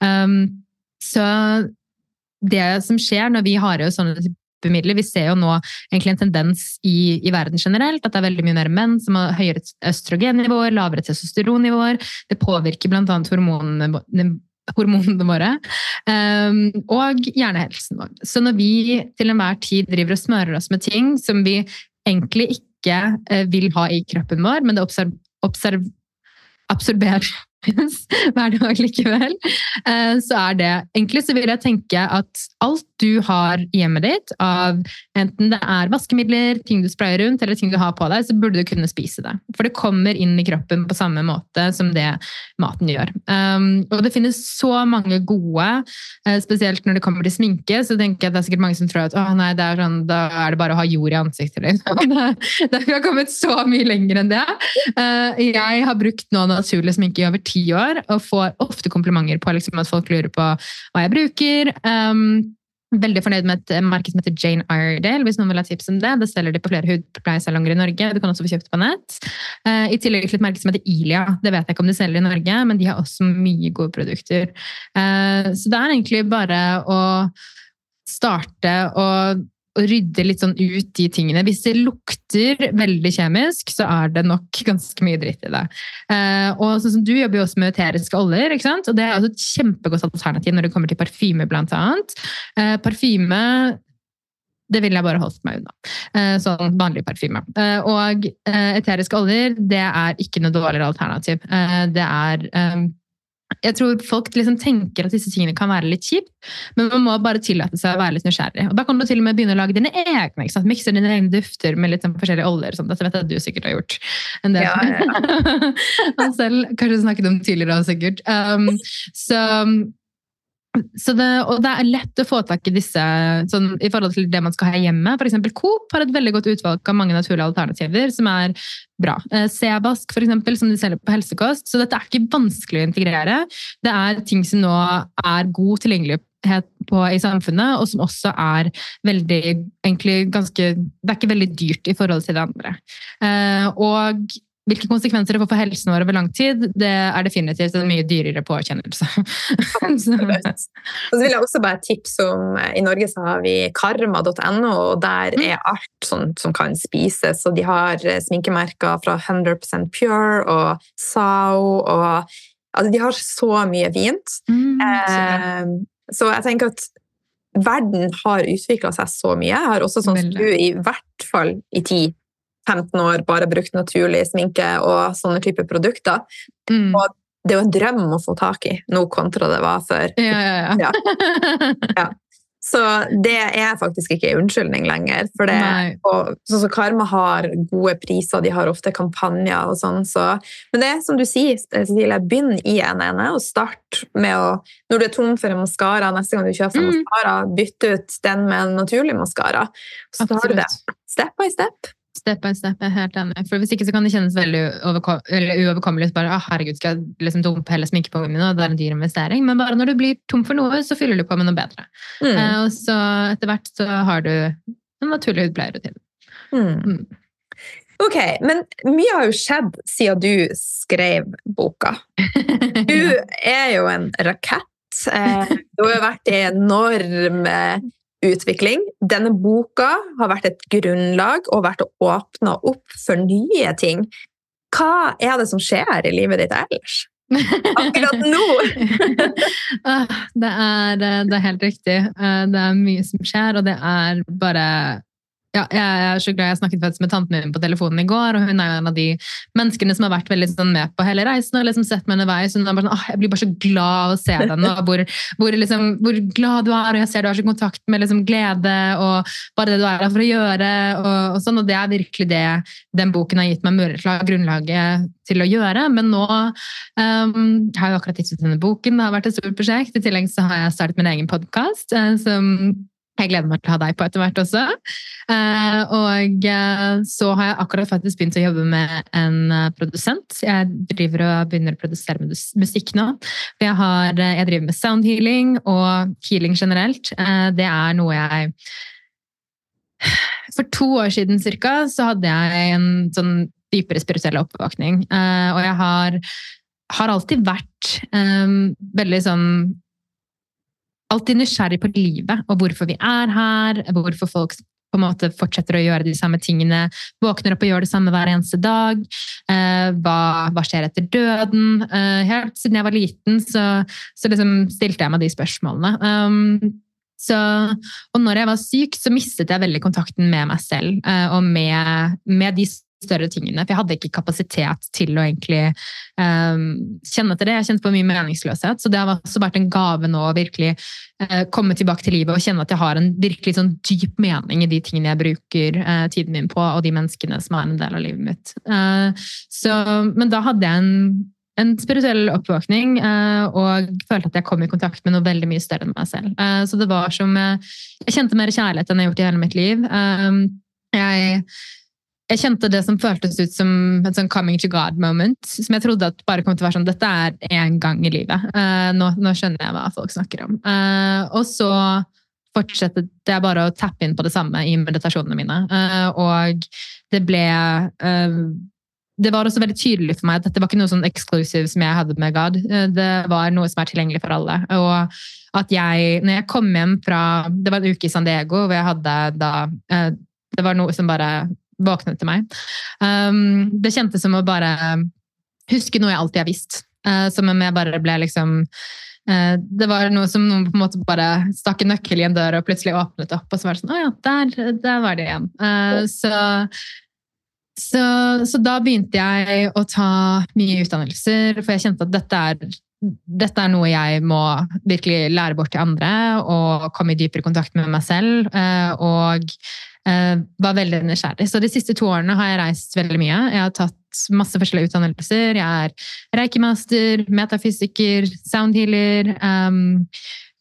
Um, så det som skjer når vi har jo sånne type midler, vi ser jo nå egentlig en tendens i, i verden generelt, at det er veldig mye mer menn som har høyere østrogennivåer, lavere testosteronnivåer. Det påvirker annet hormonene, hormonene våre. Um, og hjernehelsen vår. Så når vi til enhver tid driver og smører oss med ting som vi egentlig ikke eh, vil ha i kroppen vår, men det observ observ absorberes hver dag likevel, eh, så er det Egentlig så vil jeg tenke at alt du har i hjemmet ditt, av enten det er vaskemidler, ting du sprayer rundt, eller ting du har på deg, så burde du kunne spise det. For det kommer inn i kroppen på samme måte som det maten gjør. Um, og det finnes så mange gode, eh, spesielt når det kommer til sminke, så tenker jeg at det er sikkert mange som tror at å nei, er sånn, da er det bare å ha jord i ansiktet. Liksom. Det, det har kommet så mye lenger enn det. Uh, jeg har brukt nå naturlig sminke i over ti år, og får ofte komplimenter på liksom, at folk lurer på hva jeg bruker. Um, Veldig fornøyd med et merke som heter Jane Iredale, hvis noen vil ha tips om det. Det selger de på flere hudpleiesalonger i Norge. Du kan også få kjøpt på nett. Eh, I tillegg til et merke som heter Ilia. Det vet jeg ikke om de selger i Norge, men de har også mye gode produkter. Eh, Så det er egentlig bare å starte og å rydde litt sånn ut de tingene. Hvis det lukter veldig kjemisk, så er det nok ganske mye dritt i det. Eh, og sånn som Du jobber jo også med eteriske oljer, ikke sant? og det er også et kjempegodt alternativ når det kommer til parfyme, blant annet. Eh, parfyme det ville jeg bare holdt meg unna. Eh, Sånn vanlig parfyme. Eh, Og eh, eteriske oljer, det er ikke noe dårligere alternativ. Det er Jeg tror folk liksom tenker at disse tingene kan være litt kjipt, men man må bare tillate seg å være litt nysgjerrig. Og da kan du til og med begynne å lage dine egne. ikke sant? Mikse dine egne dufter med litt sånn forskjellige oljer. og sånt. Dette vet jeg at du sikkert har gjort. En del. Ja, Han selv kanskje snakket om tidligere også, sikkert. Um, så så det, og det er lett å få tak i disse sånn, i forhold til det man skal ha hjemme. Eksempel Coop har et veldig godt utvalg av mange naturlige alternativer som er bra. Seabask, f.eks., som de selger på helsekost. Så dette er ikke vanskelig å integrere. Det er ting som nå er god tilgjengelighet på i samfunnet, og som også er veldig egentlig ganske Det er ikke veldig dyrt i forhold til det andre. Eh, og hvilke konsekvenser det får for helsen vår over lang tid, det er definitivt en mye dyrere påkjennelse. Så- så vil jeg også bare tipse om eh, I Norge så har vi karma.no, og der er alt sånt som kan spises. Og de har eh, sminkemerker fra 100% Pure og Sao og altså, De har så mye fint. Mm. Eh, så jeg tenker at verden har utvikla seg så mye. Jeg har også sånn som du i hvert fall i 10-15 år bare brukt naturlig sminke og sånne typer produkter. Mm. og Det er jo en drøm å få tak i nå kontra det var før. Ja, ja, ja. Ja. Så det er faktisk ikke en unnskyldning lenger. For det, og, sånn som Karma har gode priser, de har ofte kampanjer og sånn. Så, men det er som du sier, Cecilie, begynn i en ene og start med å Når du er tom for en maskara, neste gang du kjøper Mm. maskara, bytte ut den med en naturlig maskara. Så tar du det step by step. Step by step, jeg er helt enig. For Hvis ikke så kan det kjennes veldig uoverkommelig eller uoverkommelig. Bare, ah, herregud, skal jeg liksom dumpe hele sminkepungen min, og det er en dyr investering. Men bare når du blir tom for noe, så fyller du på med noe bedre. Mm. Eh, og så etter hvert så har du en naturlig hudpleierrutine. Mm. Mm. Ok, men mye har jo skjedd siden du skrev boka. Du er jo en rakett. Eh, Du har vært i enorm eh, utvikling. Denne boka har vært et grunnlag og vært å åpne opp for nye ting. Hva er det som skjer i livet ditt ellers? Akkurat nå! Ah, det, er, eh, det er helt riktig. Eh, Det er mye som skjer, og det er bare ja, jeg er så glad jeg snakket faktisk med tanten min på telefonen i går, og hun er en av de menneskene som har vært veldig sånn med på hele reisen og liksom sett meg underveis. Hun er bare sånn, «Åh, jeg blir bare så glad av å se den, nå, hvor, hvor, liksom, hvor glad du er, og jeg ser du har så kontakt med liksom, glede og bare det du er her for å gjøre. Og, og sånn, og det er virkelig det den boken har gitt meg mulighet til grunnlaget til å gjøre. Men nå um, jeg har jo akkurat gitt ut denne boken, det har vært et stort prosjekt. I tillegg så har jeg startet min egen podkast, som jeg gleder meg til å ha deg på etter hvert også. Eh, og eh, så har jeg akkurat faktisk begynt å jobbe med en eh, produsent. Jeg driver og begynner å produsere mus- musikk nå. Jeg, har, jeg driver med sound healing og healing generelt. Det er noe jeg For to år siden cirka, så hadde jeg en sånn dypere spirituell oppvåkning. Og jeg har, har alltid vært veldig sånn alltid nysgjerrig på livet og hvorfor vi er her, hvorfor folk på en måte fortsetter å gjøre de samme tingene, våkner opp og gjør det samme hver eneste dag. Eh, hva, hva skjer etter døden? Eh, helt siden jeg var liten, så, så liksom stilte jeg meg de spørsmålene. Um, så, og når jeg var syk, så mistet jeg veldig kontakten med meg selv eh, og med, med de større tingene. For jeg hadde ikke kapasitet til å egentlig um, kjenne til det. Jeg kjente på mye meningsløshet. Så det har også vært en gave nå å virkelig uh, komme tilbake til livet og kjenne at jeg har en virkelig sånn dyp mening i de tingene jeg bruker uh, tiden min på, og de menneskene som er en del av livet mitt. Uh, så, men da hadde jeg en en spirituell oppvåkning, og følte at jeg kom i kontakt med noe veldig mye større enn meg selv. Så det var som Jeg kjente mer kjærlighet enn jeg har gjort i hele mitt liv. Jeg jeg kjente det som føltes ut som et sånn coming to God-moment. Som jeg trodde at bare kom til å være sånn Dette er én gang i livet. Uh, nå, nå skjønner jeg hva folk snakker om. Uh, og så fortsatte jeg bare å tappe inn på det samme i meditasjonene mine. Uh, og det ble Det var også veldig tydelig for meg at dette var ikke noe sånn exclusive som jeg hadde med God. Det var noe som er tilgjengelig for alle. Og at jeg, når jeg kom hjem fra Det var en uke i San Diego hvor jeg hadde da Det var noe som bare våknet til meg. Um, det kjentes som å bare huske noe jeg alltid har visst. Uh, som om jeg bare ble liksom uh, Det var noe som noen på en måte bare stakk en nøkkel i en dør og plutselig åpnet opp, og så var det sånn Å ja, der, der var det igjen. Uh, så, så, så da begynte jeg å ta mye utdannelser, for jeg kjente at dette er dette er noe jeg må virkelig lære bort til andre og komme i dypere kontakt med meg selv. Og eh, var veldig nysgjerrig. Så de siste to årene har jeg reist veldig mye. Jeg har tatt masse forskjellige utdannelser. Jeg er reiki-master, metafysiker, soundhealer. Um,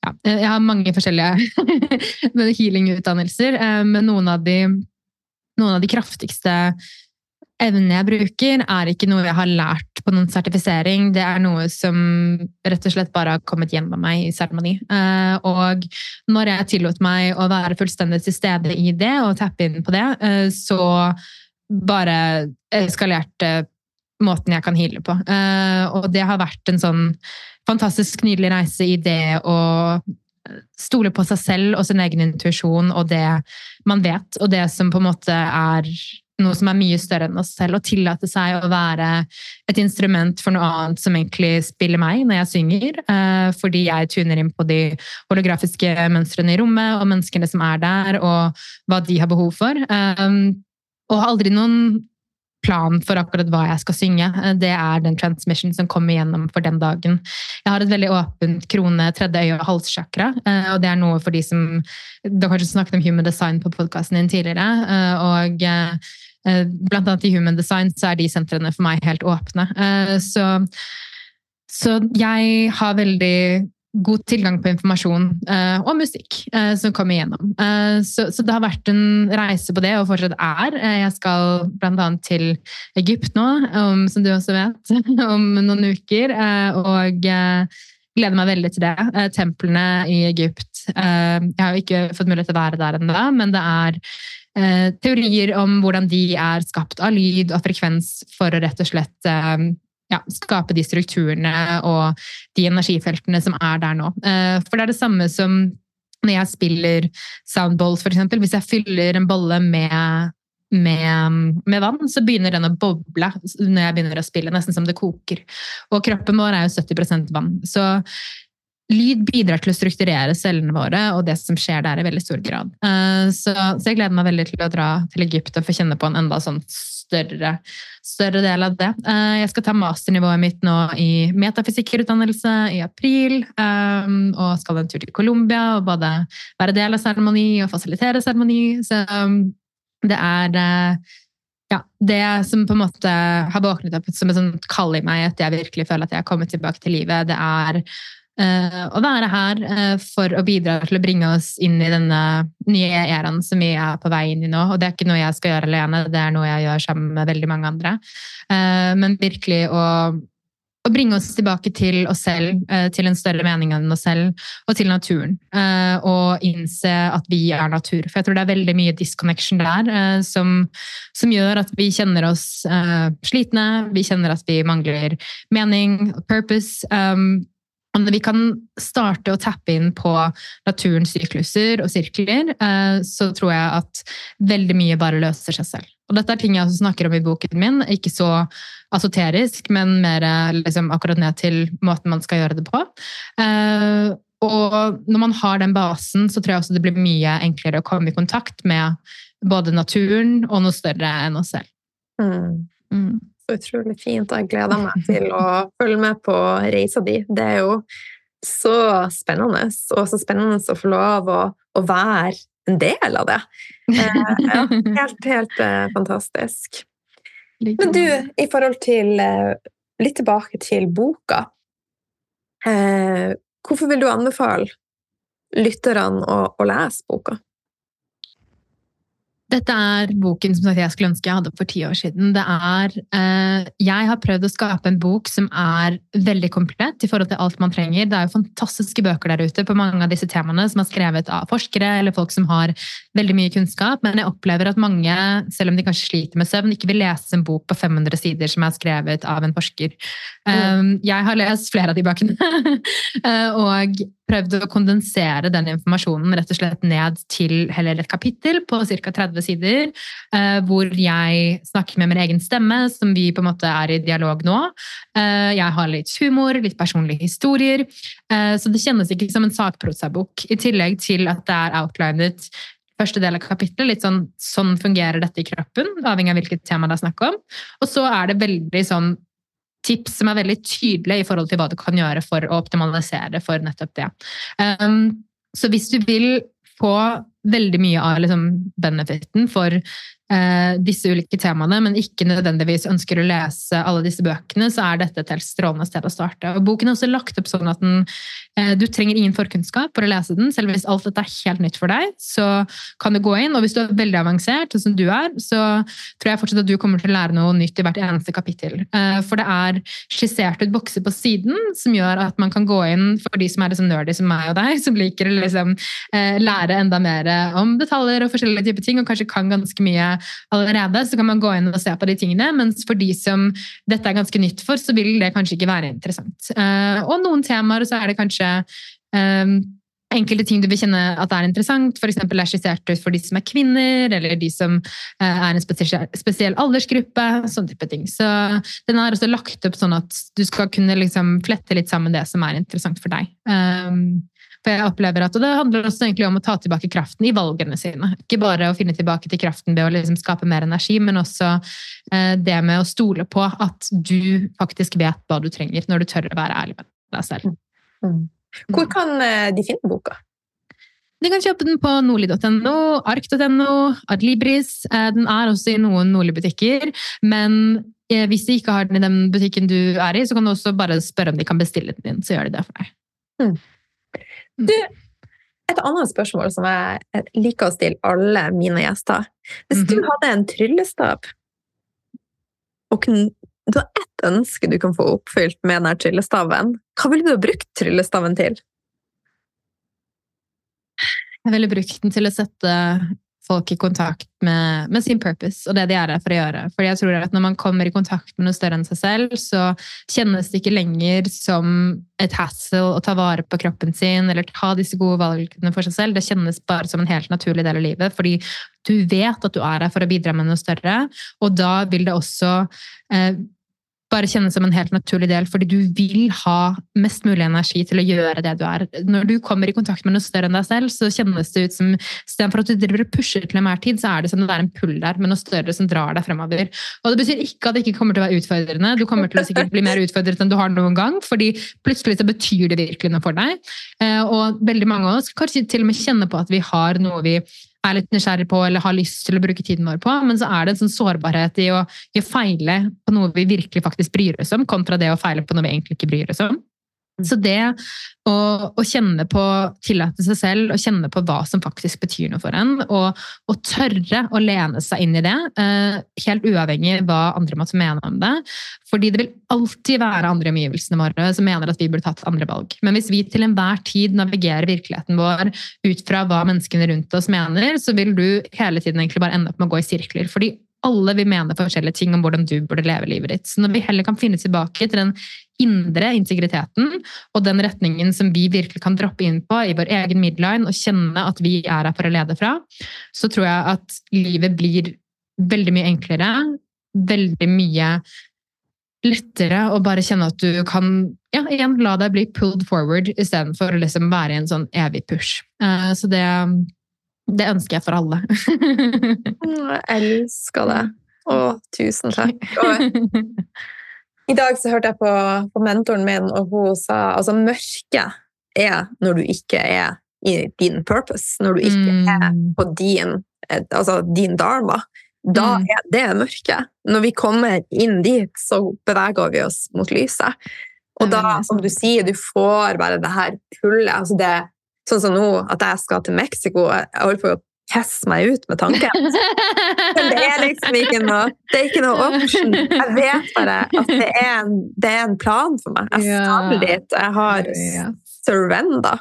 ja, jeg har mange forskjellige healing-utdannelser, um, men noen av, de, noen av de kraftigste evnene jeg bruker, er ikke noe jeg har lært på noen sertifisering. Det er noe som rett og slett bare har kommet gjennom meg i seremoni. Uh, og når jeg tillot meg å være fullstendig til stede i det og tappe inn på det, uh, så bare eskalerte måten jeg kan heale på. Uh, og det har vært en sånn fantastisk nydelig reise i det å stole på seg selv og sin egen intuisjon og det man vet, og det som på en måte er noe som er mye større enn oss selv, og tillate seg å være et instrument for noe annet som egentlig spiller meg når jeg synger, eh, fordi jeg tuner inn på de holografiske mønstrene i rommet, og menneskene som er der, og hva de har behov for. Um, og aldri noen plan for akkurat hva jeg skal synge. Det er den transmission som kommer gjennom for den dagen. Jeg har et veldig åpent krone, tredje øye og halssjakra. og det er noe for de som Du har kanskje snakket om human design på podkasten din tidligere, og blant annet i human design så er de sentrene for meg helt åpne. Så, så jeg har veldig god tilgang på informasjon uh, og musikk uh, som kommer igjennom. Uh, så, så, det har vært en reise på det, og fortsatt er. jeg skal bl.a. til Egypt nå, um, som du også vet, om noen uker. og gleder meg veldig til det. templene i Egypt Jeg har jo ikke fått mulighet til å være der ennå, men det er teorier om hvordan de er skapt av lyd og frekvens for å rett og slett ja, skape de strukturene og de energifeltene som er der nå. Eh, for det er det samme som når jeg spiller soundballs, f.eks. Hvis jeg fyller en bolle med, med, med, vann, så begynner den å boble når jeg begynner å spille, nesten som det koker. Og kroppen vår er jo 70% vann. Så lyd bidrar til å strukturere cellene våre og det som skjer der, i veldig stor grad. Eh, så, så jeg gleder meg veldig til å dra til Egypt og få kjenne på en enda sånn større, større del av det. Eh, jeg skal ta masternivået mitt nå i metafysikkerutdannelse i april. Eh, og skal en tur til Colombia og både være del av seremoni og fasilitere seremoni. Så um, det er eh, ja, det som på en måte har våknet opp som et kall i meg, at jeg virkelig føler at jeg har kommet tilbake til livet, det er å være her uh, for å bidra til å bringe oss inn i denne nye æraen som vi er på vei inn i nå. Og det er ikke noe jeg skal gjøre alene, det er noe jeg gjør sammen med veldig mange andre. Uh, men virkelig å, å, bringe oss tilbake til oss selv, til en større mening enn oss selv, og til naturen. og innse at vi er natur. For jeg tror det er veldig mye disconnection der som, som, gjør at vi kjenner oss slitne, vi kjenner at vi mangler mening, purpose. Om vi kan starte å tappe inn på naturens sykluser og sirkler, eh, så tror jeg at veldig mye bare løser seg selv. Og dette er ting jeg også snakker om i boken min. Ikke så asoterisk, men mer liksom, akkurat ned til måten man skal gjøre det på. Eh, og når man har den basen, så tror jeg også det blir mye enklere å komme i kontakt med både naturen og noe større enn oss selv. Mm. Så utrolig fint, og jeg gleder meg til å følge med på reisa di. Det er jo så spennende, og så spennende å få lov å, å være en del av det. Eh, helt, helt eh, fantastisk. Men du, i forhold til eh, Litt tilbake til boka. Eh, hvorfor vil du anbefale lytterne å, å lese boka? Dette er boken som jeg skulle ønske jeg hadde for ti år siden. Det er, eh, jeg har prøvd å skape en bok som er veldig komplett i forhold til alt man trenger. Det er jo fantastiske bøker der ute på mange av disse temaene som er skrevet av forskere eller folk som har veldig mye kunnskap, men jeg opplever at mange, selv om de kanskje sliter med søvn, ikke vil lese en bok på 500 sider som er skrevet av en forsker. Mm. Jeg har lest flere av de bøkene, eh, og prøvd å kondensere den informasjonen rett og slett ned til heller et kapittel på ca. 30 sider, eh, hvor jeg snakker med min egen stemme, som vi på en måte er i dialog nå. Eh, jeg har litt humor, litt personlige historier, eh, så det kjennes ikke som en sakprosabok. I tillegg til at det er outlinet første del av kapittelet. Litt sånn sånn fungerer dette i kroppen, avhengig av hvilket tema det er snakk om. Og så er det veldig sånn tips som er veldig tydelige i forhold til hva du kan gjøre for å optimalisere for nettopp det. Um, så hvis du vil få veldig mye av liksom, benefiten for disse ulike temaene, men ikke nødvendigvis ønsker å lese alle disse bøkene, så er dette et helt strålende sted å starte. Og boken er også lagt opp sånn at den, eh, du trenger ingen forkunnskap for å lese den. Selv hvis alt dette er helt nytt for deg, så kan du gå inn. Og hvis du er veldig avansert, som du er, så tror jeg fortsatt at du kommer til å lære noe nytt i hvert eneste kapittel. Eh, for det er skissert ut bokser på siden som gjør at man kan gå inn for de som er liksom nerdy som meg og deg, som liker å liksom, eh, lære enda mer om detaljer og forskjellige typer ting, og kanskje kan ganske mye allerede, så kan man gå inn og se på de tingene. Mens for de som dette er ganske nytt for, så vil det kanskje ikke være interessant. Uh, og noen temaer så er det kanskje um, enkelte ting du vil kjenne at er interessant, f.eks. er skissert ut for de som er kvinner, eller de som uh, er en spesiell aldersgruppe. sånn type ting. Så den er også lagt opp sånn at du skal kunne liksom flette litt sammen det som er interessant for deg. Um, For jeg opplever at, og Det handler også egentlig om å ta tilbake kraften i valgene sine. Ikke bare å finne tilbake til kraften ved å liksom skape mer energi, men også eh, det med å stole på at du faktisk vet hva du trenger, når du tør å være ærlig med deg selv. Mm. Hvor kan eh, de finne boka? De kan kjøpe den på nordli.no, ark.no, Adlibris. Eh, den er også i noen Nordli-butikker. Men eh, hvis de ikke har den i den butikken du er i, så kan du også bare spørre om de kan bestille den inn. Så gjør de det for deg. Mm. Du, et annet spørsmål som jeg liker å stille alle mine gjester. Hvis du mhm. hadde en tryllestav, og du har ett ønske du kan få oppfylt med denne tryllestaven, hva ville du ha brukt tryllestaven til? Jeg ville brukt den til å sette folk i kontakt med, med, sin purpose og det de er her for å gjøre. Fordi jeg tror at Når man kommer i kontakt med noe større enn seg selv, så kjennes det ikke lenger som et hassle å ta vare på kroppen sin eller ta disse gode valgene for seg selv. Det kjennes bare som en helt naturlig del av livet, fordi du vet at du er her for å bidra med noe større. Og da vil det også eh, bare kjennes som en helt naturlig del, fordi du vil ha mest mulig energi til å gjøre det du er. Når du kommer i kontakt med noe større enn deg selv, så kjennes det ut som istedenfor at du driver og pusher til enhver tid, så er det som det er en pull der med noe større som drar deg fremover. Og det betyr ikke at det ikke kommer til å være utfordrende. Du kommer til å sikkert bli mer utfordret enn du har noen gang, fordi plutselig så betyr det virkelig noe for deg. Eh, og veldig mange av oss kanskje til og med kjenne på at vi har noe vi er litt nysgjerrig på eller har lyst til å bruke tiden vår på, men så er det en sånn sårbarhet i å, feile på noe vi virkelig faktisk bryr oss om, kontra det å feile på noe vi egentlig ikke bryr oss om. Mm. Så det å, å, kjenne på tillate seg selv og kjenne på hva som faktisk betyr noe for en, og, og tørre å lene seg inn i det, eh, helt uavhengig av hva andre måtte mene om det. Fordi det vil alltid være andre omgivelsene våre som mener at vi burde tatt andre valg. Men hvis vi til enhver tid navigerer virkeligheten vår ut fra hva menneskene rundt oss mener, så vil du hele tiden egentlig bare ende opp med å gå i sirkler. Fordi alle vil mene forskjellige ting om hvordan du burde leve livet ditt. Så når vi heller kan finne tilbake til den indre integriteten og den retningen som vi virkelig kan droppe inn på i vår egen midline og kjenne at vi er her for å lede fra, så tror jeg at livet blir veldig mye enklere. Veldig mye lettere å bare kjenne at du kan ja, igjen la deg bli pulled forward istedenfor å liksom være i en sånn evig push. Uh, så det, det ønsker jeg for alle. jeg elsker det. Å, tusen takk. Og I dag så hørte jeg på, på, mentoren min, og hun sa altså mørket er når du ikke er i din purpose, når du ikke mm. er på din, altså din dharma. Da mm. er det mørket. Når vi kommer inn dit, så beveger vi oss mot lyset. Og da, som du sier, du får bare det her pullet. altså det Sånn som nå, at jeg skal til Mexico. Jeg holder på å pisse meg ut med tanken. Men det er liksom ikke noe det er ikke noe option. Jeg vet bare at det er en, det er en plan for meg. Jeg skal dit. Jeg har surrenda.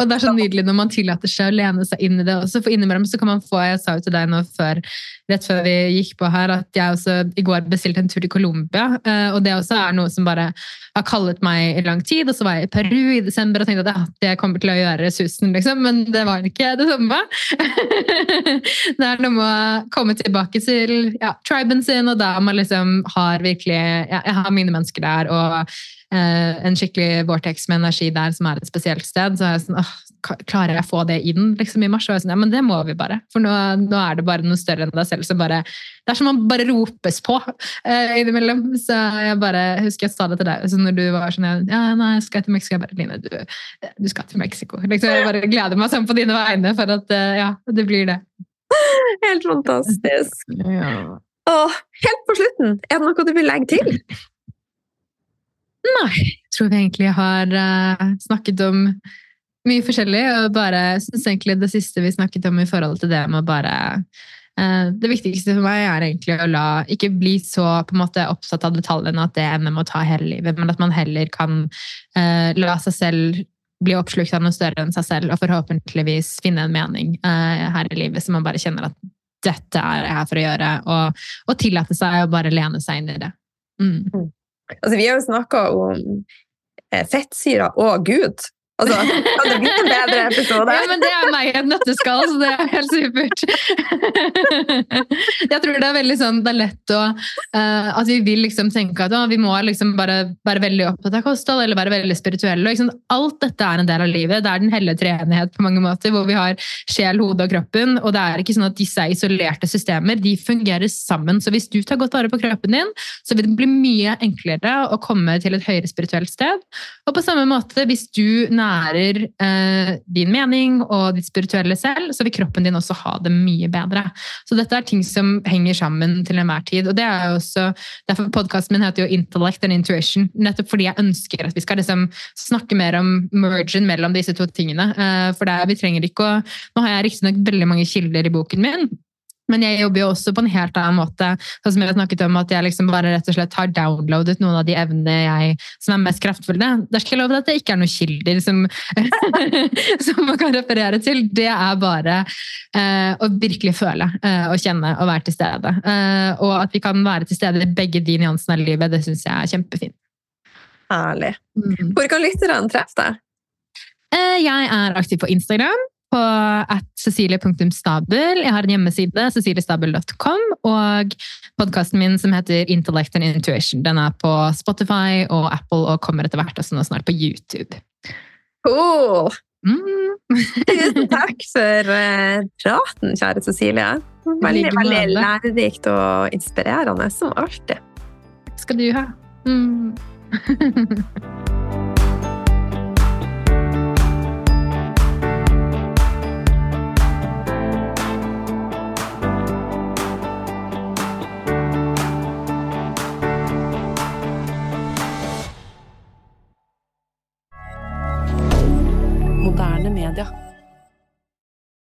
Og det er så nydelig når man tillater seg å lene seg inn i det også. For innimellom så kan man få Jeg sa jo til deg nå før, rett før vi gikk på her, at jeg også i går bestilte en tur til Colombia. Eh, og det også er noe som bare har kallet meg i lang tid. Og så var jeg i Peru i desember og tenkte at ja, det kommer til å gjøre susen, liksom. Men det var ikke det samme. det er noe med å komme tilbake til ja, triben sin, og da man liksom har virkelig ja, Jeg har mine mennesker der. og en skikkelig vortex med energi der som er et spesielt sted, så er jeg sånn åh, Klarer jeg å få det inn liksom, i mars? Og jeg sånn, ja, men det må vi bare. For nå, nå, er det bare noe større enn deg selv som bare Det er som man bare ropes på eh, innimellom. Så jeg bare husker jeg sa det til deg så når du var sånn Ja, nei, jeg skal til Mexico. Jeg bare Line, du, du skal til Mexico. Liksom, jeg bare gleder meg sånn på dine vegne for at uh, ja, det blir det. Helt fantastisk. Ja. Og helt på slutten, er det noe du vil legge til? Nei, jeg tror vi egentlig har uh, snakket om mye forskjellig. Og bare syns egentlig det siste vi snakket om i forhold til det med å bare uh, Det viktigste for meg er egentlig å la ikke bli så på en måte opptatt av detaljene at det ender med å ta hele livet, men at man heller kan uh, la seg selv bli oppslukt av noe større enn seg selv, og forhåpentligvis finne en mening her i livet som man bare kjenner at dette er jeg her for å gjøre, og, og tillate seg å bare lene seg inn i det. Mm. Altså, vi har jo snakka om eh, fettsyrer og Gud. Altså, kan det bli en bedre episode? Ja, men Det er meg i et nøtteskall, så det er helt supert. Jeg tror det er veldig sånn, det er lett å uh, At vi vil liksom tenke at å, vi må liksom bare være veldig opptatt av kosthold eller være veldig spirituelle. Liksom, alt dette er en del av livet. Det er den hellige treenighet på mange måter, hvor vi har sjel, hode og kroppen. Og det er ikke sånn at disse er isolerte systemer, de fungerer sammen. Så hvis du tar godt vare på kroppen din, så vil det bli mye enklere å komme til et høyere spirituelt sted. Og på samme måte, hvis du nærer eh, din mening og ditt spirituelle selv, så vil kroppen din også ha det mye bedre. Så dette er ting som henger sammen til enhver tid. Og det er jo også, Derfor podkasten min heter jo Intellect and Intuition. Nettopp fordi jeg ønsker at vi skal liksom snakke mer om mergen mellom disse to tingene. Eh, for det, vi trenger ikke å Nå har jeg riktignok veldig mange kilder i boken min, men jeg jobber jo også på en helt annen måte. Sånn som jeg har snakket om At jeg liksom bare rett og slett har downloadet noen av de evnene jeg, som er mest kraftfulle. Der skal jeg love at det ikke er noen kilder som, som man kan referere til. Det er bare eh, å virkelig føle eh, og kjenne og være til stede. Eh, og at vi kan være til stede i begge de nyansene av livet, det syns jeg er kjempefint. Herlig. Mm. Hvor kan lytterne treffe deg? Eh, jeg er aktiv på Instagram på at cecilie.stabel. Jeg har en hjemmeside, ceciliestabel.com, og podkasten min som heter Intellect and Intuition. Den er på Spotify og Apple og kommer etter hvert også nå snart på YouTube. Cool! Mm. Tusen takk for uh, praten, kjære Cecilie. Veldig, veldig lærerikt og inspirerende, som alltid. Skal du ha. Mm.